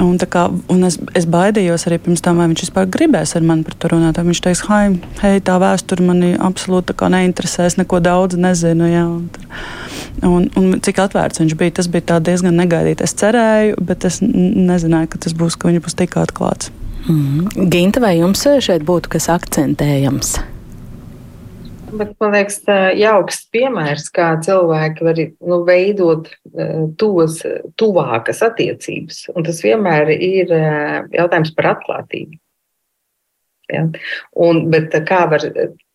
Un, kā, un es, es baidījos arī pirms tam, vai viņš vispār gribēs ar mani par to runāt. Viņš teiks, hei, hei tā vēsture mani absolūti neinteresēs, neko daudz nezinu. Jā, un, un, un cik atvērts viņš bija, tas bija diezgan negaidīti. Es cerēju, bet es nezināju, ka tas būs, ka viņš būs tik atklāts. Mm. Ginta, vai jums šeit būtu kas akcentējams? Bet, man liekas, tā jauks piemērs, kā cilvēki var nu, veidot tos tuvākas attiecības. Un tas vienmēr ir jautājums par atklātību. Ja? Un, bet kā var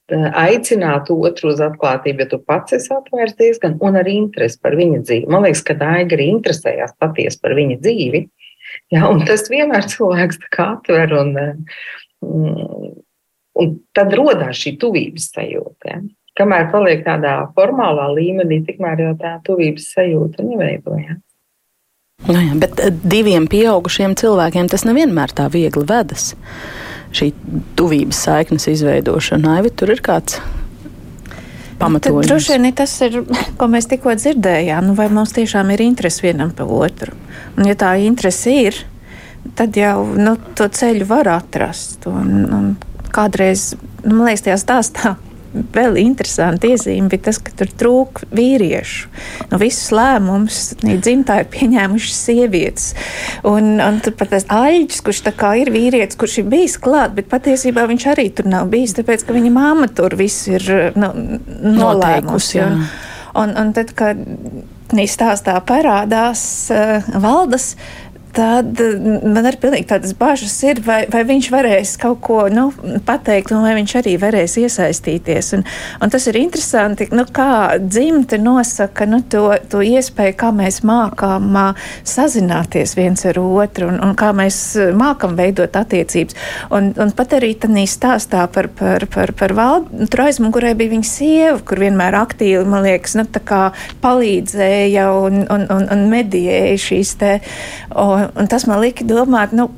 aicināt otru uz atklātību, ja tu pats esi atvērts diezgan, un arī interesi par viņa dzīvi. Man liekas, ka Daiga arī interesējās patiesi par viņa dzīvi. Ja? Un tas vienmēr cilvēks atver un, un Un tad radās šī tuvības sajūta. Ja? Kamēr paliek tādā formālā līmenī, tikmēr jau tā tuvības sajūta neveidojas. Nu jā, bet diviem pieaugušiem cilvēkiem tas nevienmēr tā viegli vedas. Šī tuvības saiknes izveidošana, Aivi, tur ir kāds pamatojums. Tad, droši vien tas ir, ko mēs tikko dzirdējām, nu, vai mums tiešām ir interese vienam par otru. Un, ja tā interese ir, tad jau nu, to ceļu var atrast. Un, un kādreiz, nu, man liekas, tajā stāstā vēl interesanti iezīme bija tas, ka tur trūka vīriešu. Nu, visus lēmumus dzimtā ir pieņēmušas sievietes. Un, un tur pat tas aļģis, kurš tā kā ir vīrietis, kurš ir bijis klāt, bet patiesībā viņš arī tur nav bijis, tāpēc, ka viņa māma tur viss ir nu, nolēmusi. Un, un, un tad, kad viņa stāstā parādās uh, valdes, Tad man ir pilnīgi tādas bažas, ir, vai, vai viņš varēs kaut ko nu, pateikt, un vai viņš arī varēs iesaistīties. Un, un tas ir interesanti, nu, kā dzimte nosaka nu, to, to iespēju, kā mēs mākām sazināties viens ar otru un, un kā mēs mākam veidot attiecības. Un, un pat arī tādā stāstā par, par, par, par valdu, tur aizmugurē bija viņa sieva, kur vienmēr aktīvi, man liekas, nu, palīdzēja un, un, un, un medijēja šīs te. Un, Un, tas man lika domāt, nu,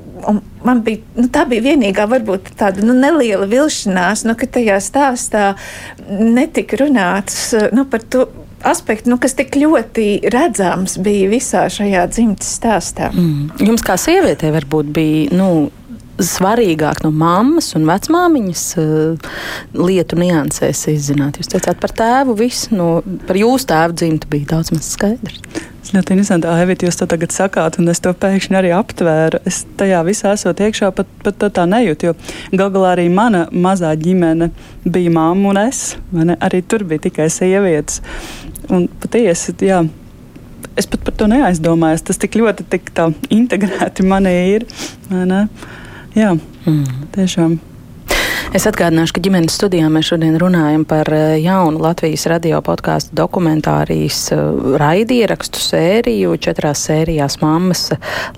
man bija, nu, tā bija vienīgā, varbūt tāda nu, neliela vilšanās, nu, ka tajā stāstā netika runāts nu, par to aspektu, nu, kas tik ļoti redzams bija visā šajā dzimtas stāstā. Mm. Jums kā sievietei varbūt bija. Nu, Svarīgāk no mammas un vecmāmiņas uh, lietu niansēs izzināt. Jūs teicāt par tēvu, visu no, par jūsu tēvu dzimtu bija daudz maz skaidrs. Tas ļoti interesanti, Aivīt, jūs to tagad sakāt, un es to pēkšņi arī aptvēru. Es tajā visā esot iekšā, pat, pat tā, tā nejūtu, jo gal galā arī mana mazā ģimene bija mamma un es. Arī tur bija tikai sievietes. Un patiesi, jā. Es pat par to neaizdomājos. Tas tik ļoti tik integrēti manī ir. Jā, mm. tiešām. Es atgādināšu, ka ģimenes studijā mēs šodien runājam par eh, jaunu Latvijas radio podkāstu dokumentārijas eh, raidierakstu sēriju, četrās sērijās mammas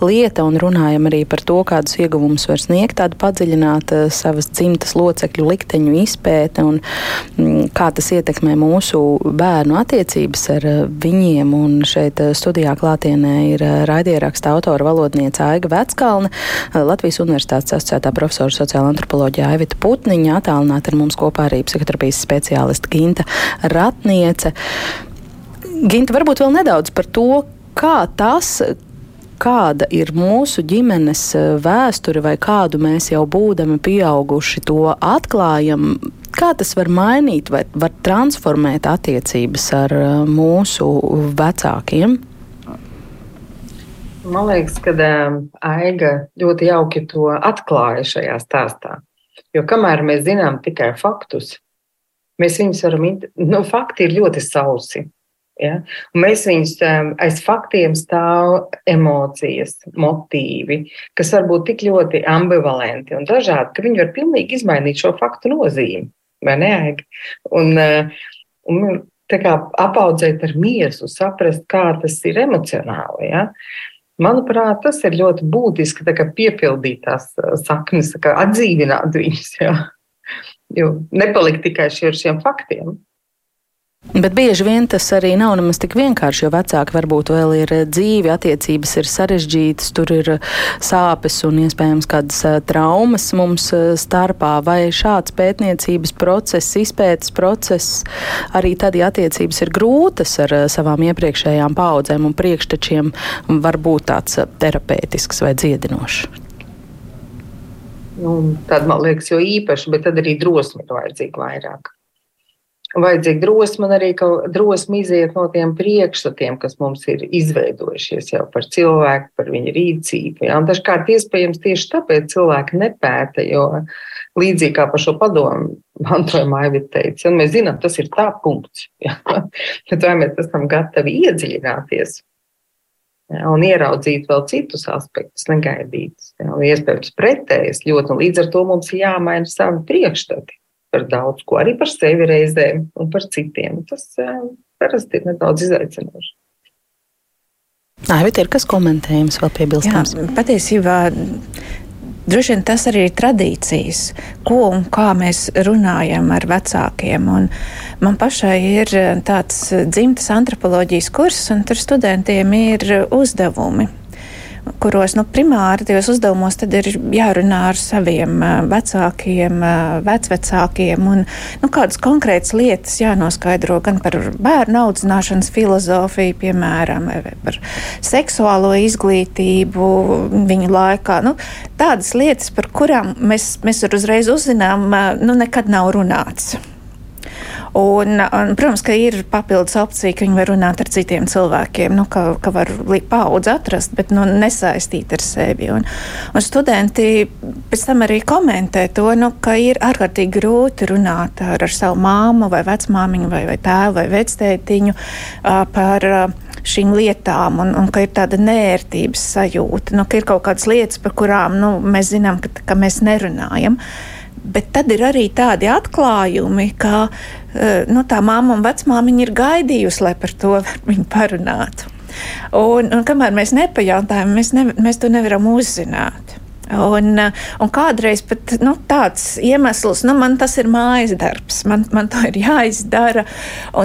lieta, un runājam arī par to, kādus ieguvumus var sniegt tāda padziļināta eh, savas dzimtas locekļu likteņu izpēte un mm, kā tas ietekmē mūsu bērnu attiecības ar viņiem. Un šeit studijā klātienē ir raidieraksta autora valodniece Aiga Veckalne, Latvijas Universitātes asociētā profesora sociāla antropoloģija Aivita Putna Putniņa, attālināti ar mums kopā arī psihoterapijas speciāliste Ginta Ratniece. Ginta, varbūt vēl nedaudz par to, kā tas, kāda ir mūsu ģimenes eh, vēsture, vai kādu mēs jau būdami pieauguši to atklājam. Kā tas var mainīt vai var transformēt attiecības ar eh, mūsu vecākiem? Man liekas, ka um, Aiga ļoti jauki to atklāja šajā stāstā. Jo kamēr mēs zinām tikai faktus, mēs viņus varam, nu, fakti ir ļoti sausi. Ja? Un mēs viņus aiz faktiem stāv emocijas, motīvi, kas var būt tik ļoti ambivalenti un dažādi, ka viņi var pilnīgi izmainīt šo faktu nozīmi. Vai ne? Un, un tā kā apaudzēt ar miesu, saprast, kā tas ir emocionāli. Ja? Manuprāt, tas ir ļoti būtiski piepildīt tās uh, saknes, atdzīvināt viņus. Jā. Jo nepalikt tikai ar šiem faktiem. Bet bieži vien tas arī nav nemaz tik vienkārši, jo vecāki varbūt vēl ir dzīvi, attiecības ir sarežģītas, tur ir sāpes un iespējams kādas traumas mums starpā. Vai šāds pētniecības process, izpētes process, arī tad, ja attiecības ir grūtas ar savām iepriekšējām paudzēm un priekštečiem, var būt tāds terapeitisks vai dziedinošs? Nu, tad man liekas, jo īpaši, bet tad arī drosme ir vajadzīga vairāk vajadzīga drosme un arī drosme iziet no tiem priekšstatiem, kas mums ir izveidojušies jau par cilvēku, par viņa rīcību. Ja? Un dažkārt iespējams tieši tāpēc cilvēki nepēta, jo līdzīgi kā par šo padomu mantojuma aivita teica, ja mēs zinām, tas ir tā punkts. Bet vai mēs esam gatavi iedziļināties? Ja, un ieraudzīt vēl citus aspektus, negaidītus. Ja, iespējams, pretējas ļoti, un līdz ar to mums ir jāmaina savi priekšstati par daudz ko, arī par sevi reizēm un par citiem. Tas parasti ir nedaudz izaicinoši. Aivita, ir kas komentējums vēl piebilstams? Jā, patiesībā Droši vien tas arī ir tradīcijas, ko un kā mēs runājam ar vecākiem. Un man pašai ir tāds dzimtas antropoloģijas kurs, un tur studentiem ir uzdevumi kuros nu, primāri tajos uzdevumos ir jārunā ar saviem vecākiem, vecvecākiem un nu, kādas konkrētas lietas jānoskaidro gan par bērnu audzināšanas filozofiju, piemēram, vai par seksuālo izglītību viņu laikā. Nu, tādas lietas, par kurām mēs, mēs uzreiz uzzinām, nu, nekad nav runāts. Un, un, protams, ka ir papildus opcija, ka viņi var runāt ar citiem cilvēkiem, nu, ka, ka var paudzi atrast, bet nu, nesaistīt ar sevi. Un, un studenti pēc tam arī komentē to, nu, ka ir ārkārtīgi grūti runāt ar, ar savu māmu vai vecmāmiņu vai, vai tēvu vai vectētiņu uh, par uh, šīm lietām, un, un ka ir tāda nērtības sajūta, nu, ka ir kaut kādas lietas, par kurām nu, mēs zinām, ka, ka mēs nerunājam. Bet tad ir arī tādi atklājumi, ka eh, nu, tā māma un vecmāmiņa ir gaidījusi, lai par to viņi parunātu. Un, un kamēr mēs nepajautājam, mēs, ne, mēs to nevaram uzzināt. Un, un kādreiz pat nu, tāds iemesls, nu, man tas ir mājas darbs, man, man to ir jāizdara.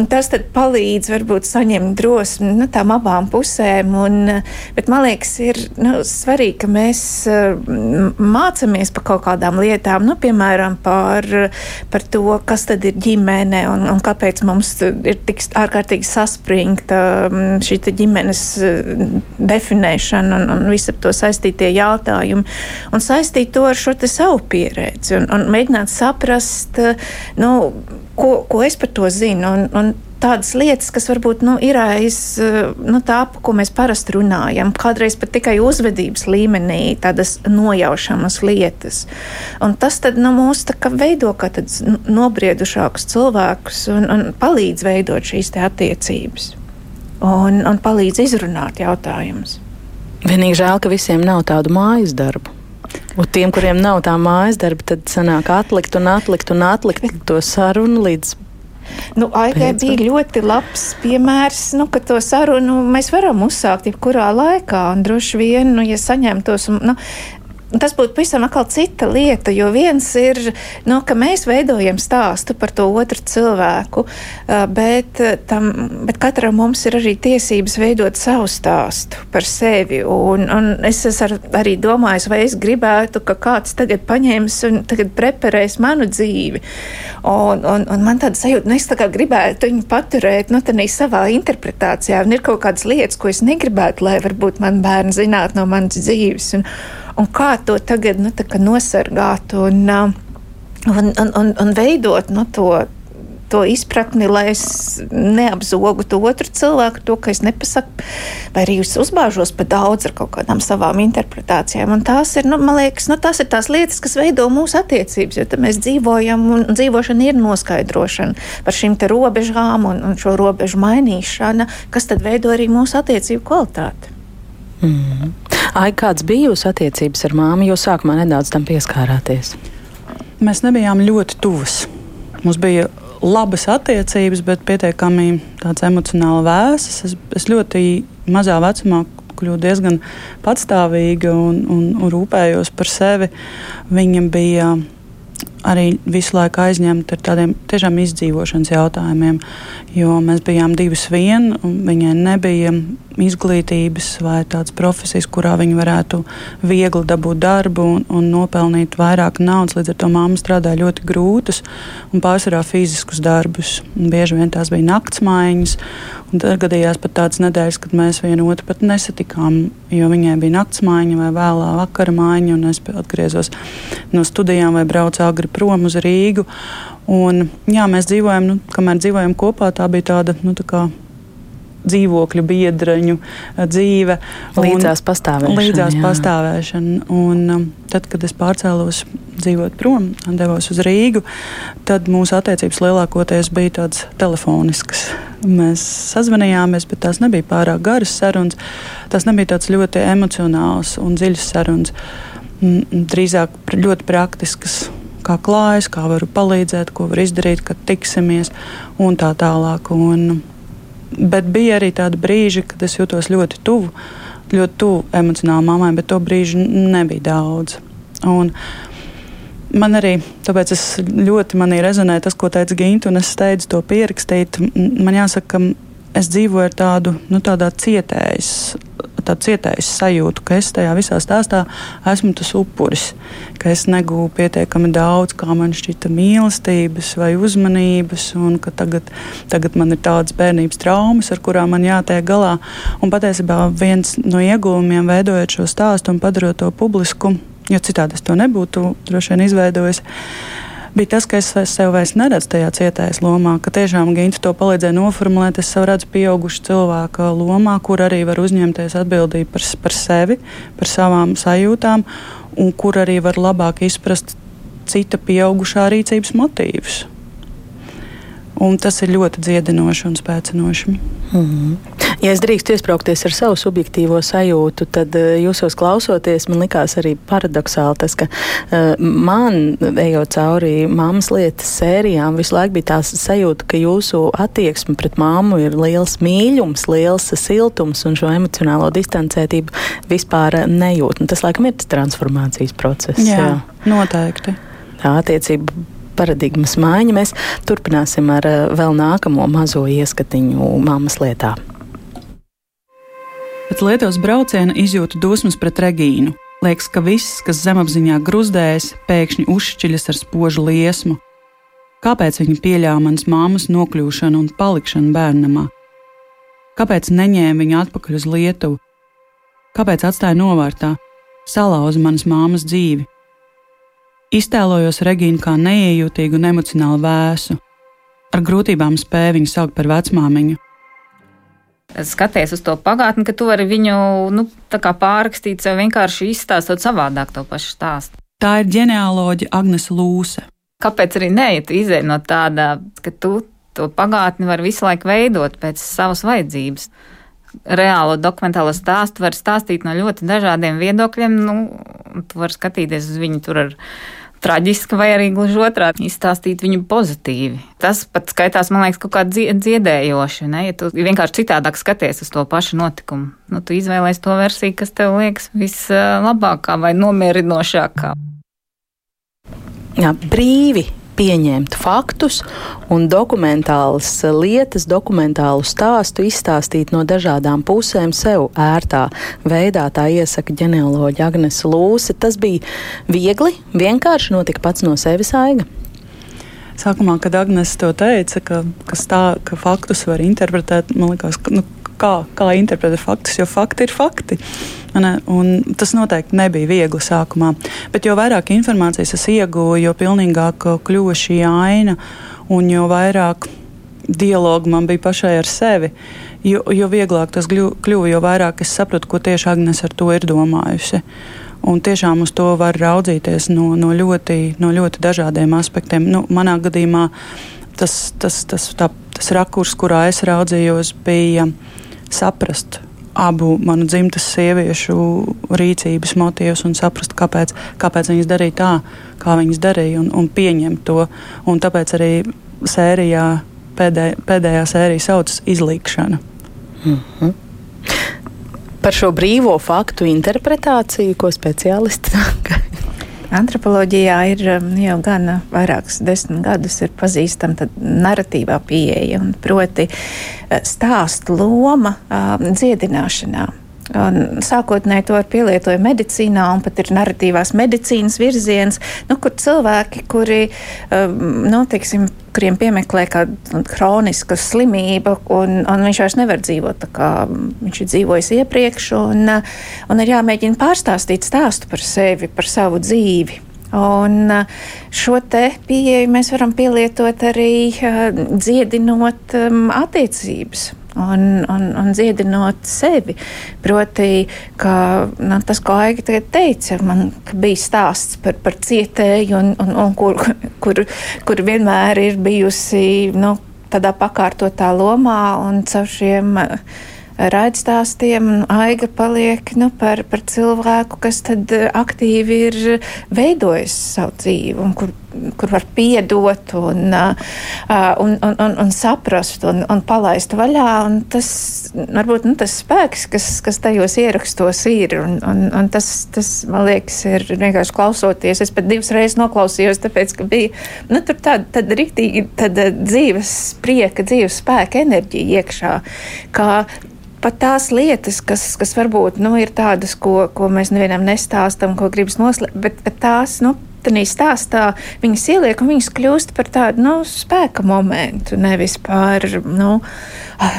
Tas palīdz varbūt saņemt drosmi nu, tām abām pusēm. Un, bet man liekas, ir nu, svarīgi, ka mēs mācāmies par kaut kādām lietām, nu, piemēram, par, par to, kas tad ir ģimene un, un kāpēc mums ir tik ārkārtīgi saspringta šī ģimenes definēšana un, un visi ar to saistītie jautājumi un saistīt to ar šo savu pieredzi un, un mēģināt saprast, nu, ko, ko es par to zinu. Un, un tādas lietas, kas varbūt nu, ir aiz nu, tā, par ko mēs parasti runājam, kādreiz pat tikai uzvedības līmenī, tādas nojaušamas lietas. Un tas tad, nu, mūs veido kā nobriedušākus cilvēkus un, un palīdz veidot šīs attiecības un, un palīdz izrunāt jautājumus. Vienīgi žēl, ka visiem nav tādu mājas darbu. Un tiem, kuriem nav tā mājas darba, tad sanāk atlikt un atlikt un atlikt to sarunu līdz Nu, Aigai bija ļoti labs piemērs, nu, ka to sarunu mēs varam uzsākt jebkurā laikā. Un droši vien, nu, ja saņemtos, nu, Tas būtu pavisam cita lieta, jo viens ir, nu, ka mēs veidojam stāstu par to otru cilvēku, bet, tam, bet katram mums ir arī tiesības veidot savu stāstu par sevi. Un, un es ar, arī domāju, vai es gribētu, ka kāds tagad paņems un tagad preparēs manu dzīvi. Un, un, un man tāda sajūta, nu, es tā kā gribētu viņu paturēt, nu, savā interpretācijā. Un ir kaut kādas lietas, ko es negribētu, lai varbūt man bērni zinātu no manas dzīves. Un, un kā to tagad nu, nosargāt un, uh, un, un, un, un veidot nu, to. To izpratni, lai es neapzogu to otru cilvēku, to, ka es nepasaku, vai arī es uzbāžos par daudz ar kaut kādām savām interpretācijām. Un tās ir, nu, man liekas, nu, tās ir tās lietas, kas veido mūsu attiecības, jo mēs dzīvojam, un dzīvošana ir noskaidrošana par šīm robežām un, un šo robežu mainīšana, kas tad veido arī mūsu attiecību kvalitāti. Mm. Ai, kāds bija jūsu attiecības ar māmu? Jūs sākumā nedaudz tam pieskārāties. Mēs nebijām ļoti tuvas. Mums bija labas attiecības, bet pietiekami tādas emocionāli vēsas. Es, es ļoti mazā vecumā kļuvu diezgan patstāvīga un, un, un rūpējos par sevi. Viņa bija arī visu laiku aizņemta ar tādiem tiešām izdzīvošanas jautājumiem, jo mēs bijām divas vien, un viņai nebija izglītības vai tādas profesijas, kurā viņi varētu viegli dabūt darbu un, un nopelnīt vairāk naudas. Līdz ar to māma strādāja ļoti grūtus un pārsvarā fiziskus darbus. Un bieži vien tās bija naktsmaiņas. Tad gadījās pat tādas nedēļas, kad mēs vienu otru pat nesatikām, jo viņai bija naktsmaiņa vai vēlā vakara maiņa, un es atgriezos no studijām vai braucu agri prom uz Rīgu. Un, jā, mēs dzīvojam, nu, kamēr dzīvojam kopā, tā bija tāda nu, tā dzīvokļu biedreņu eh, dzīve. Līdzās pastāvēšana. Līdzās jā. pastāvēšana. Un, um, tad, kad es pārcēlos dzīvot prom un devos uz Rīgu, tad mūsu attiecības lielākoties bija tādas telefoniskas. Mēs sazvanījāmies, bet tās nebija pārāk garas sarunas. Tas nebija tāds ļoti emocionāls un dziļs sarunas. Drīzāk ļoti praktiskas kā klājas, kā varu palīdzēt, ko var izdarīt, kad tiksimies un tā tālāk. Un, Bet bija arī tādi brīži, kad es jutos ļoti tuvu, ļoti tuvu emocionāli mammai, bet to brīžu nebija daudz. Un man arī, tāpēc ļoti manī rezonēju tas, ko teica Ginta, un es steidzu to pierakstīt. Man jāsaka, ka es dzīvoju ar tādu, nu, cietējas tādu cietējas sajūtu, ka es tajā visā stāstā esmu tas upuris, ka es negūstu pietiekami daudz, kā man šķita mīlestības vai uzmanības, un ka tagad, tagad man ir tādas bērnības traumas, ar kurām man jātiek galā. Un patiesībā viens no ieguvumiem, veidojot šo stāstu un padarot to publisku, jo citādi es to nebūtu droši vien izveidojis bija tas, ka es sev vairs neredzu tajā cietējas lomā, ka tiešām Ginta to palīdzēja noformulēt. Es sev redzu pieaugušu cilvēku lomā, kur arī var uzņemties atbildību par, par sevi, par savām sajūtām, un kur arī var labāk izprast cita pieaugušā rīcības motīvus. Un tas ir ļoti dziedinoši un spēcinoši. Mm -hmm. Ja es drīkstu iesprāgties ar savu subjektīvo sajūtu, tad uh, jūsos klausoties, man likās arī paradoxāli tas, ka uh, man, ejot cauri māmas lietas sērijām, visu laiku bija tā sajūta, ka jūsu attieksme pret māmu ir liels mīlums, liels siltums un šo emocionālo distancētību vispār nejūt. Un tas, laikam, ir tas transformācijas process. Jā, jā. noteikti. Tā attiecība paradigmas maiņa. Mēs turpināsim ar eh, vēl nākamo mazo ieskatiņu mammas lietā. Pēc Lietuvas brauciena izjūtu dusmas pret Regīnu. Liekas, ka viss, kas zemapziņā grūzdējas, pēkšņi uzšķiļas ar spožu liesmu. Kāpēc viņa pieļāva manas māmas nokļūšanu un palikšanu bērnamā? Kāpēc neņēma viņu atpakaļ uz Lietuvu? Kāpēc atstāja novārtā, salauza manas māmas dzīvi? Iztēlojos Regīnu kā neiejūtīgu un emocionāli vēsu. Ar grūtībām spēju viņu saukt par vecmāmiņu. Skaties uz to pagātni, ka tu vari viņu nu, pārrakstīt, sev vienkārši izstāstot savādāk to pašu stāstu. Tā ir ģenealoģija Agnese Lūse. Kāpēc arī nē, ja tu izēj no tāda, ka tu to pagātni vari visu laiku veidot pēc savas vajadzības? Reālo dokumentālo stāstu var stāstīt no ļoti dažādiem viedokļiem. Nu, tu vari skatīties uz viņu tur ar traģiski, vai arī gluži otrādi izstāstīt viņu pozitīvi. Tas pat skaitās, man liekas, kaut kā dziedējoši. Ne? Ja tu vienkārši citādāk skaties uz to pašu notikumu, nu, tu izvēlēsies to versiju, kas tev liekas vislabākā vai nomierinošākā. Jā, brīvi pieņemt faktus un dokumentālas lietas, dokumentālu stāstu izstāstīt no dažādām pusēm sev ērtā veidā. Tā iesaka ģenealoģija Agnes Lūse. Tas bija viegli, vienkārši notika pats no sevis aiga. Sākumā, kad Agnēs to teica, ka, ka, stā, ka faktus var interpretēt, man liekas, ka, nu, kā, kā interpretēt faktus, jo fakti ir fakti. Un tas noteikti nebija viegli sākumā. Bet jo vairāk informācijas es iegūju, jo pilnīgāk kļuva šī aina un jo vairāk dialogu man bija pašai ar sevi. Jo, jo vieglāk tas kļuva, jo vairāk es sapratu, ko tieši Agnēs ar to ir domājusi. Un tiešām uz to var raudzīties no, no, ļoti, no ļoti dažādiem aspektiem. Nu, manā gadījumā tas, tas, tas, tā, tas rakurs, kurā es raudzījos, bija saprast abu manu dzimtas sieviešu rīcības motīvus un saprast, kāpēc, kāpēc viņas darīja tā, kā viņas darīja, un, un pieņemt to. Un tāpēc arī sērijā, pēdē, pēdējā sērija saucas Izlīkšana. Mm -hmm. Par šo brīvo faktu interpretāciju, ko speciālisti saka. Antropoloģijā ir um, jau gan vairākus desmit gadus pazīstama narratīvā pieeja, proti, uh, stāstu loma um, dziedināšanā. Sākotnēji to pielietoja medicīnā, un pat ir narratīvās medicīnas virziens, nu, kur cilvēki, kuri, um, nu, teiksim, kuriem piemeklē kāda kroniska slimība, un, un viņš vairs nevar dzīvot tā, kā viņš ir dzīvojis iepriekš, un, un ir jāmēģina pārstāstīt stāstu par sevi, par savu dzīvi. Un šo pieeju mēs varam pielietot arī uh, dziedinot um, attiecības un, un, un dziedinot sevi. Proti, ka nu, tas, ko Aigi teica, man bija stāsts par, par cietēju, un, un, un kur, kur, kur vienmēr ir bijusi nu, tādā pakārtotā lomā un caur šiem. Uh, raidstāstiem Aiga paliek nu, par, par cilvēku, kas eh, aktīvi ir veidojis savu dzīvi un kur, kur var piedot un, un, un, un, un saprast un, un palaist vaļā. Un tas varbūt nu, tas spēks, kas, kas tajos ierakstos ir, un, un, un tas, tas, man liekas, ir vienkārši klausoties. Es pat divas reizes noklausījos, tāpēc, ka bija nu, tur tāda, tāda riktīgi tāda dzīves prieka, dzīves spēka enerģija iekšā. Kā, pat tās lietas, kas, kas varbūt nu, ir tādas, ko, ko mēs nevienam nestāstam, ko gribas noslēpt, bet, bet tās, nu, Tādā stāstā viņas ieliek, un viņas kļūst par tādu nu, spēka momentu, nevis par, nu,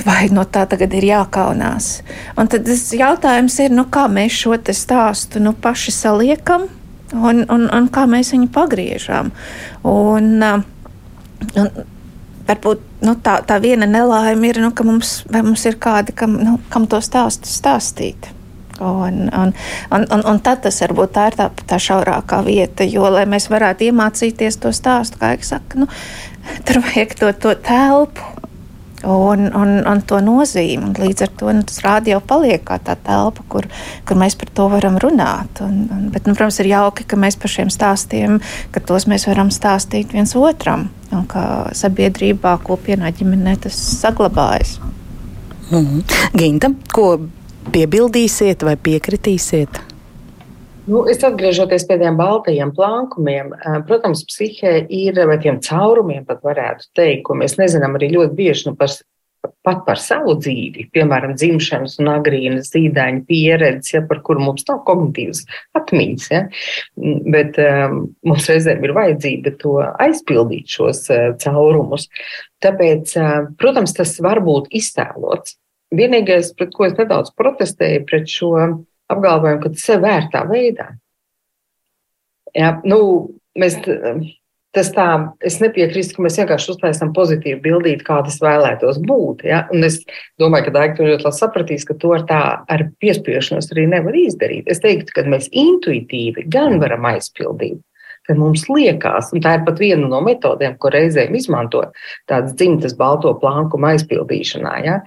vai no tā tagad ir jākaunās. Un tad jautājums ir, nu, kā mēs šo stāstu nu, paši saliekam, un, un, un kā mēs viņu pagriežam. Un, un, varbūt nu, tā, tā viena nelaime ir, nu, ka mums, mums ir kādi, kam, nu, kam to stāstu stāstīt. Un, un, un, un, un tad tas varbūt tā ir tā, tā šaurākā vieta, jo, lai mēs varētu iemācīties to stāstu, kā jau saka, nu, tur vajag to, to telpu, un, un, un to nozīmi. Un līdz ar to nu, tas rādio paliek kā tā telpa, kur, kur mēs par to varam runāt. Un, un, bet, nu, protams, ir jauki, ka mēs par šiem stāstiem, ka tos mēs varam stāstīt viens otram, un ka sabiedrībā, kopienā, ģimenē tas saglabājas. Mm -hmm. Ginta, ko piebildīsiet vai piekritīsiet? Nu, es atgriežoties pie tiem baltajiem plankumiem, protams, psihē ir vai tiem caurumiem, pat varētu teikt, ko mēs nezinām arī ļoti bieži nu, par, pat par savu dzīvi, piemēram, dzimšanas un agrīnas zīdaiņa pieredzi, ja, par kuru mums nav kognitīvas atmiņas. Ja, bet um, mums reizēm ir vajadzība to aizpildīt šos uh, caurumus. Tāpēc, uh, protams, tas var būt iztēlots. Vienīgais, pret ko es nedaudz protestēju, pret šo apgalvojumu, ka ir vērtā veidā. Jā, nu, mēs, tas tā, es nepiekrīstu, ka mēs vienkārši uztaisām pozitīvu bildīti, kā tas vēlētos būt. Ja? Un es domāju, ka Dārgi ļoti labi sapratīs, ka to ar tā ar piespiešanos arī nevar izdarīt. Es teiktu, ka mēs intuitīvi gan varam aizpildīt, ka mums liekas, un tā ir pat viena no metodēm, ko reizēm izmanto tādas dzimtas balto plankuma aizpildīšanā, ja?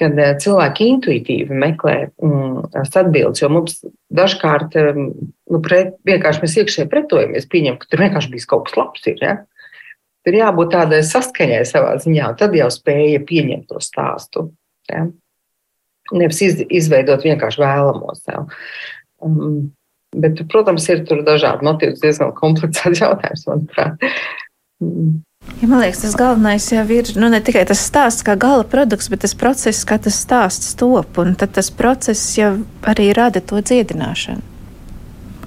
Kad eh, cilvēki intuitīvi meklē mm, atbildes, jo mums dažkārt mm, nu, pret, vienkārši mēs iekšēji pretojamies, pieņem, ka tur vienkārši bijis kaut kas labs. Ir, ja? Tur jābūt tādai saskaņai savā ziņā, un tad jau spēja pieņemt to stāstu. Ja? Nevis iz, izveidot vienkārši vēlamo sev. Um, bet, protams, ir tur dažādi motīvi, diezgan komplicēts jautājums, manuprāt. Ja, man liekas, tas galvenais jau ir nu, ne tikai tas stāsts kā gala produkts, bet tas process, kā tas stāsts top. Un tad tas process jau arī rada to dziedināšanu.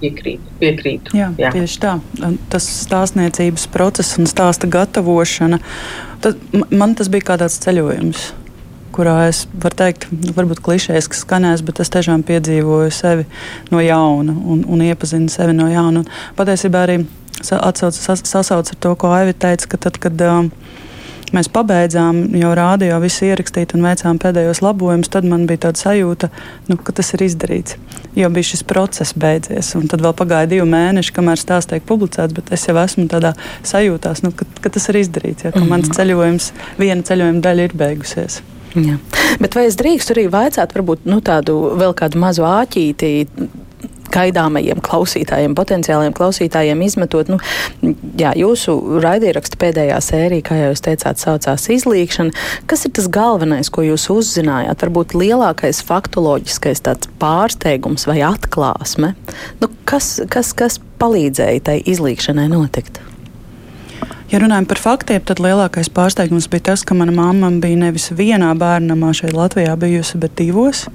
Piekrītu, piekrītu. Jā, Jā. Tieši tā. Tas stāstniecības process un stāsta gatavošana, tad man tas bija kā tāds ceļojums kurā es varu teikt, varbūt klišejas, kas skanēs, bet es tiešām piedzīvoju sevi no jauna un, un iepazinu sevi no jauna. Un patiesībā arī atsauc, sas, sasauc ar to, ko Aivi teica, ka tad, kad uh, mēs pabeidzām, jau rādījām, visu ierakstīt un veicām pēdējos labojumus, tad man bija tāda sajūta, nu, ka tas ir izdarīts. Jau bija šis process beidzies, un tad vēl pagāja divi mēneši, kamēr stāsts tiek publicēts, bet es jau esmu tādā sajūtā, nu, ka, ka tas ir izdarīts, ja, ka mm -hmm. mans ceļojums, viena ceļojuma daļa ir beigusies. Jā. Bet vai es drīkstu arī vaicāt, varbūt nu, tādu vēl kādu mazu āķīti, gaidāmajiem klausītājiem, potenciāliem klausītājiem izmetot. Nu, jā, jūsu raidieraksta pēdējā sērija, kā jau jūs teicāt, saucās izlīkšana. Kas ir tas galvenais, ko jūs uzzinājāt? Varbūt lielākais faktoloģiskais pārsteigums vai atklāsme? Nu, kas, kas, kas palīdzēja tai izlīkšanai notikt? Ja runājam par faktiem, tad lielākais pārsteigums bija tas, ka mana mamma bija nevis vienā bērnamā šeit Latvijā bijusi, bet divos.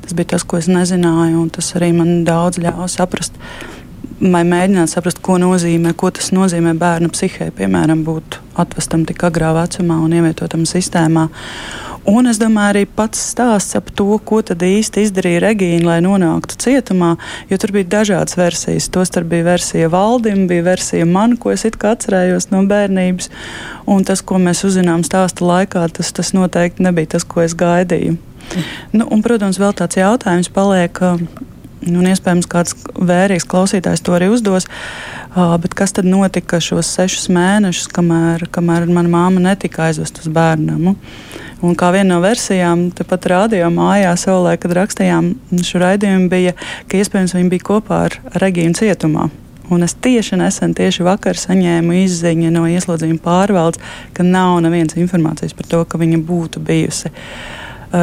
Tas bija tas, ko es nezināju, un tas arī man daudz ļāva saprast. Vai mēģināt saprast, ko nozīmē, ko tas nozīmē bērna psihē, piemēram, būt atvestam tik agrā vecumā un ievietotam sistēmā. Un es domāju, arī pats stāsts par to, ko tad īsti izdarīja Regīna, lai nonāktu cietumā, jo tur bija dažādas versijas. Tostarp bija versija valdim, bija versija man, ko es atcerējos no bērnības. Un tas, ko mēs uzzinām stāsta laikā, tas, tas noteikti nebija tas, ko es gaidīju. Nu, un, protams, vēl tāds jautājums paliek. Un iespējams, kāds vērīgs klausītājs to arī uzdos. Uh, kas tad notika šos sešus mēnešus, kamēr, kamēr mana māma netika aizvest uz bērnumu? Un kā viena no versijām, tepat rādījā mājā saulē, kad rakstījām šo raidījumu, bija, ka iespējams viņi bija kopā ar Regīnu cietumā. Un es tieši nesen, tieši vakar saņēmu izziņu no ieslodzījuma pārvaldes, ka nav nevienas informācijas par to, ka viņa būtu bijusi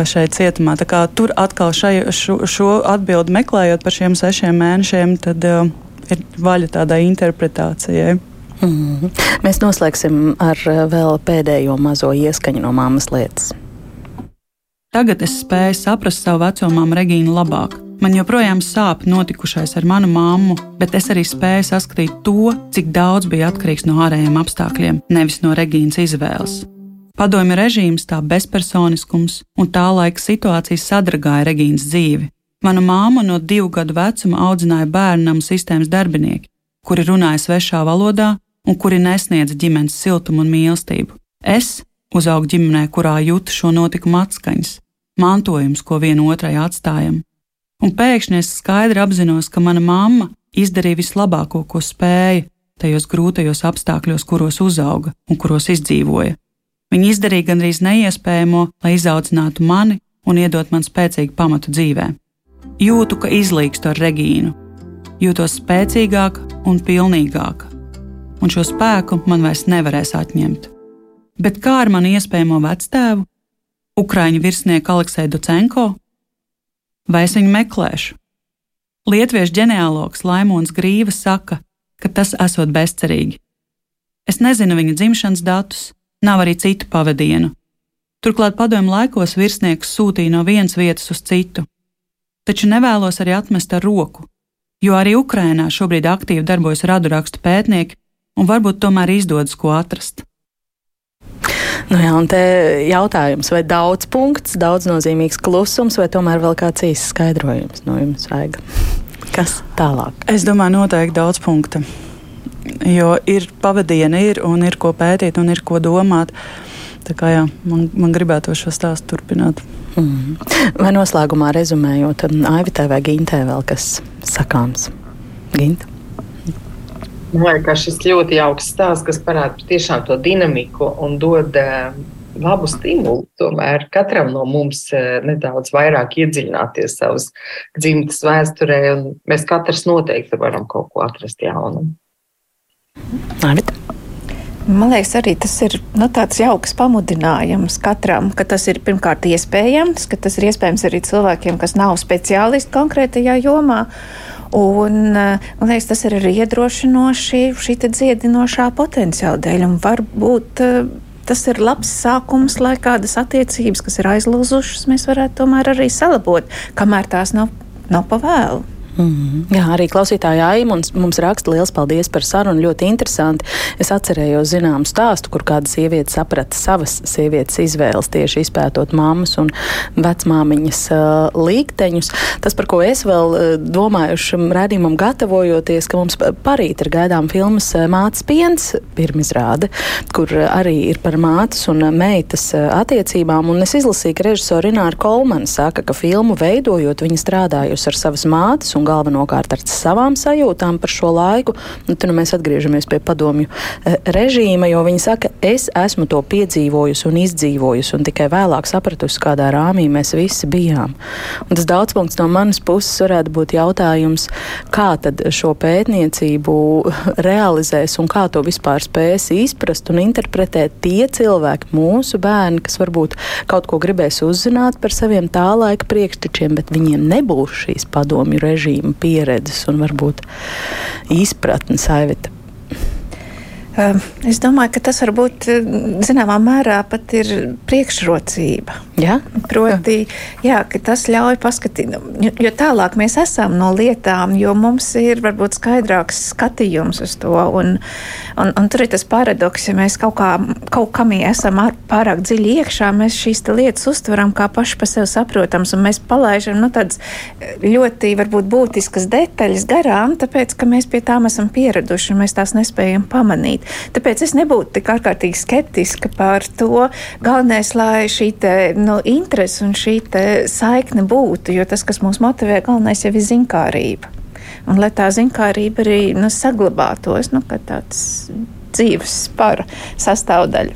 šeit cietumā. Tur atkal šai, šo, šo atbildi meklējot par šiem sešiem mēnešiem, tad uh, ir vaļa tādai interpretācijai. Mm -hmm. Mēs noslēgsim ar vēl pēdējo mazo ieskaņu no mammas lietas. Tagad es spēju saprast savu veco māmu Regīnu labāk. Man joprojām sāp notikušais ar manu māmu, bet es arī spēju saskatīt to, cik daudz bija atkarīgs no ārējiem apstākļiem, nevis no Regīnas izvēles. Padomju režīms, tā bezpersoniskums un tā laika situācijas sadragāja Regīnas dzīvi. Mana māma no divu gadu vecuma audzināja bērnam sistēmas darbinieki, kuri runāja svešā valodā un kuri nesniedz ģimenes siltumu un mīlestību. Es uzaugu ģimenē, kurā jūtu šo notikumu atskaņas, mantojums, ko viena otrai atstājam. Un pēkšņi es skaidri apzinos, ka mana mamma izdarīja vislabāko, ko spēja tajos grūtajos apstākļos, kuros uzauga un kuros izdzīvoja. Viņa izdarīja gandrīz neiespējamo, lai izaudzinātu mani un iedot man spēcīgu pamatu dzīvē. Jūtu, ka izlīgstu ar Regīnu, jūtos spēcīgāk un pilnīgāk, un šo spēku man vairs nevarēs atņemt. Bet kā ar manu iespējamo vectēvu, Ukrāņu virsnieku Aleksēju Ducenko? Vai es viņu meklēšu? Lietuviešu ģenealogs Laimons Grīva saka, ka tas esot bezcerīgi. Es nezinu viņa dzimšanas datus, nav arī citu pavadienu. Turklāt padomju laikos virsnieks sūtīja no vienas vietas uz citu. Taču nevēlos arī atmest ar roku, jo arī Ukrainā šobrīd aktīvi darbojas radiorakstu pētnieki, un varbūt tomēr izdodas ko atrast. Nu jā, un te jautājums, vai daudz punkts, daudz nozīmīgs klusums, vai tomēr vēl kāds īsts skaidrojums no jums vajag? Kas tālāk? Es domāju, noteikti daudz punktu. Jo ir pavadieni, ir un ir ko pētīt, un ir ko domāt. Tā kā jā, man, man gribētu šo stāstu turpināt. Mm. Vai noslēgumā rezumējot, Aivitē vai Gintē vēl kas sakāms? Ginta? Man liekas, šis ļoti jauks stāsts, kas parāda tiešām to dinamiku un dod uh, labu stimulu tomēr katram no mums eh, nedaudz vairāk iedziļināties savas dzimtas vēsturē, un mēs katrs noteikti varam kaut ko atrast jaunu. Arvita. Man liekas, arī tas ir nu, tāds jauks pamudinājums katram, ka tas ir pirmkārt iespējams, ka tas ir iespējams arī cilvēkiem, kas nav speciālisti konkrētajā jomā. Un, eh, man liekas, tas ir arī iedrošinoši šī dziedinošā potenciāla dēļ. Un varbūt eh, tas ir labs sākums, lai kādas attiecības, kas ir aizlūzušas, mēs varētu tomēr arī salabot, kamēr tās nav, nav pavēlu. Mm -hmm. Jā, arī klausītāja Aija mums, raksta liels paldies par sarunu. Ļoti interesanti. Es atcerējos zināmu stāstu, kur kāda sieviete saprata savas sievietes izvēles tieši izpētot mammas un vecmāmiņas uh, līkteņus. Tas, par ko es vēl uh, domāju šim redzījumam gatavojoties, ka mums parīt ir gaidām filmas Mātes piens pirmizrāde, kur arī ir par mātes un meitas attiecībām. Un es izlasīju, ka režisora Ināra Kolmana saka, ka filmu veidojot, viņa strādājusi ar savas mātes un un galvenokārt ar savām sajūtām par šo laiku. Nu, tad nu, mēs atgriežamies pie padomju e, režīma, jo viņi saka, es esmu to piedzīvojusi un izdzīvojusi, un tikai vēlāk sapratusi, kādā rāmī mēs visi bijām. Un tas daudzpunkts no manas puses varētu būt jautājums, kā tad šo pētniecību realizēs un kā to vispār spēs izprast un interpretēt tie cilvēki, mūsu bērni, kas varbūt kaut ko gribēs uzzināt par saviem tā laika priekštečiem, bet viņiem nebūs šīs padomju režīma režīma pieredzes un varbūt izpratnes aivita. Ehm, es domāju, ka tas varbūt zināmā mērā pat ir priekšrocība. Ja? Proti, jā, tas ļauj paskatīt, jo, jo tālāk mēs esam no lietām, jo mums ir varbūt skaidrāks skatījums uz to. Un, un, un tur ir tas paradoks, ja mēs kaut, kā, kaut kam esam pārāk dziļi iekšā, mēs šīs lietas uztveram kā paši pa sevi saprotams, un mēs palaižam nu, tādas ļoti varbūt būtiskas detaļas garām, tāpēc, ka mēs pie tām esam pieraduši un mēs tās nespējam pamanīt darīt. Tāpēc es nebūtu tik ārkārtīgi skeptiska par to. Galvenais, lai šī te, nu, interese un šī saikne būtu, jo tas, kas mūs motivē, galvenais jau ir zinkārība. Un lai tā zinkārība arī nu, saglabātos, nu, kā tāds dzīves spara sastāvdaļa.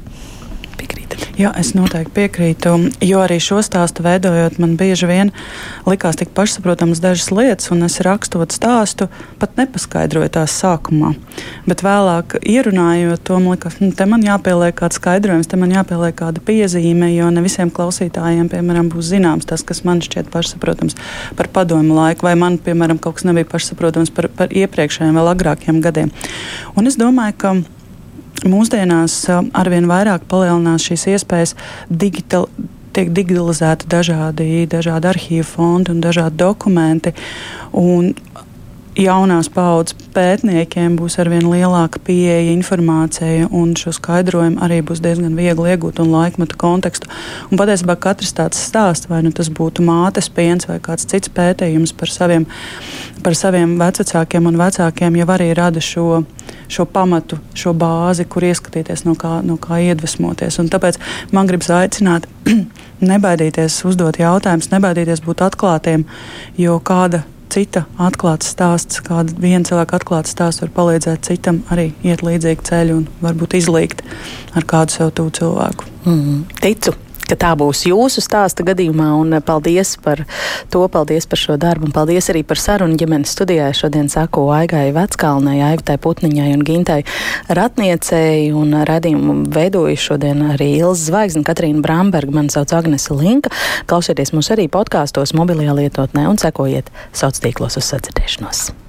Jā, es noteikti piekrītu, jo arī šo stāstu veidojot, man bieži vien likās tik pašsaprotamas dažas lietas, un es rakstot stāstu, pat nepaskaidroju tās sākumā. Bet vēlāk, ierunājot to, man liekas, nu, te man jāpieliek kāds skaidrojums, te man jāpieliek kāda piezīme, jo ne visiem klausītājiem, piemēram, būs zināms tas, kas man šķiet pašsaprotams par padomu laiku, vai man, piemēram, kaut kas nebija pašsaprotams par, par iepriekšējiem, vēl agrākiem gadiem. Un es domāju, ka Mūsdienās arvien vairāk palielinās šīs iespējas digital, tiek digitalizēti dažādi, dažādi arhīvu fondi un dažādi dokumenti. Un jaunās paudzes pētniekiem būs arvien lielāka pieeja informācijai, un šo skaidrojumu arī būs diezgan viegli iegūt un laikmetu kontekstu. Un patiesībā katrs tāds stāsts, vai nu tas būtu mātes piens vai kāds cits pētījums par saviem, par saviem vecākiem un vecākiem, jau arī rada šo, šo pamatu, šo bāzi, kur ieskatīties, no kā, no kā iedvesmoties. Un tāpēc man gribas aicināt. nebaidīties uzdot jautājumus, nebaidīties būt atklātiem, jo kāda cita atklāts stāsts, kāda viena cilvēka atklāts stāsts var palīdzēt citam arī iet līdzīgu ceļu un varbūt izlīgt ar kādu sev tuvu cilvēku. Mm, ticu! Ka tā būs jūsu stāsta gadījumā. Un eh, paldies par to, paldies par šo darbu un paldies arī par sarunu ģimenes studijā. Šodien saku Aigai Veckalnai, Aivitai Putniņai un Gintai Ratniecei. Un redzījumu veidoju šodien arī Ilza Zvaigzne, Katrīna Bramberga, man sauc Agnese Linka. Klausieties mūs arī podkāstos, mobilajā lietotnē un sekojiet sauc tīklos uz sadzirdēšanos.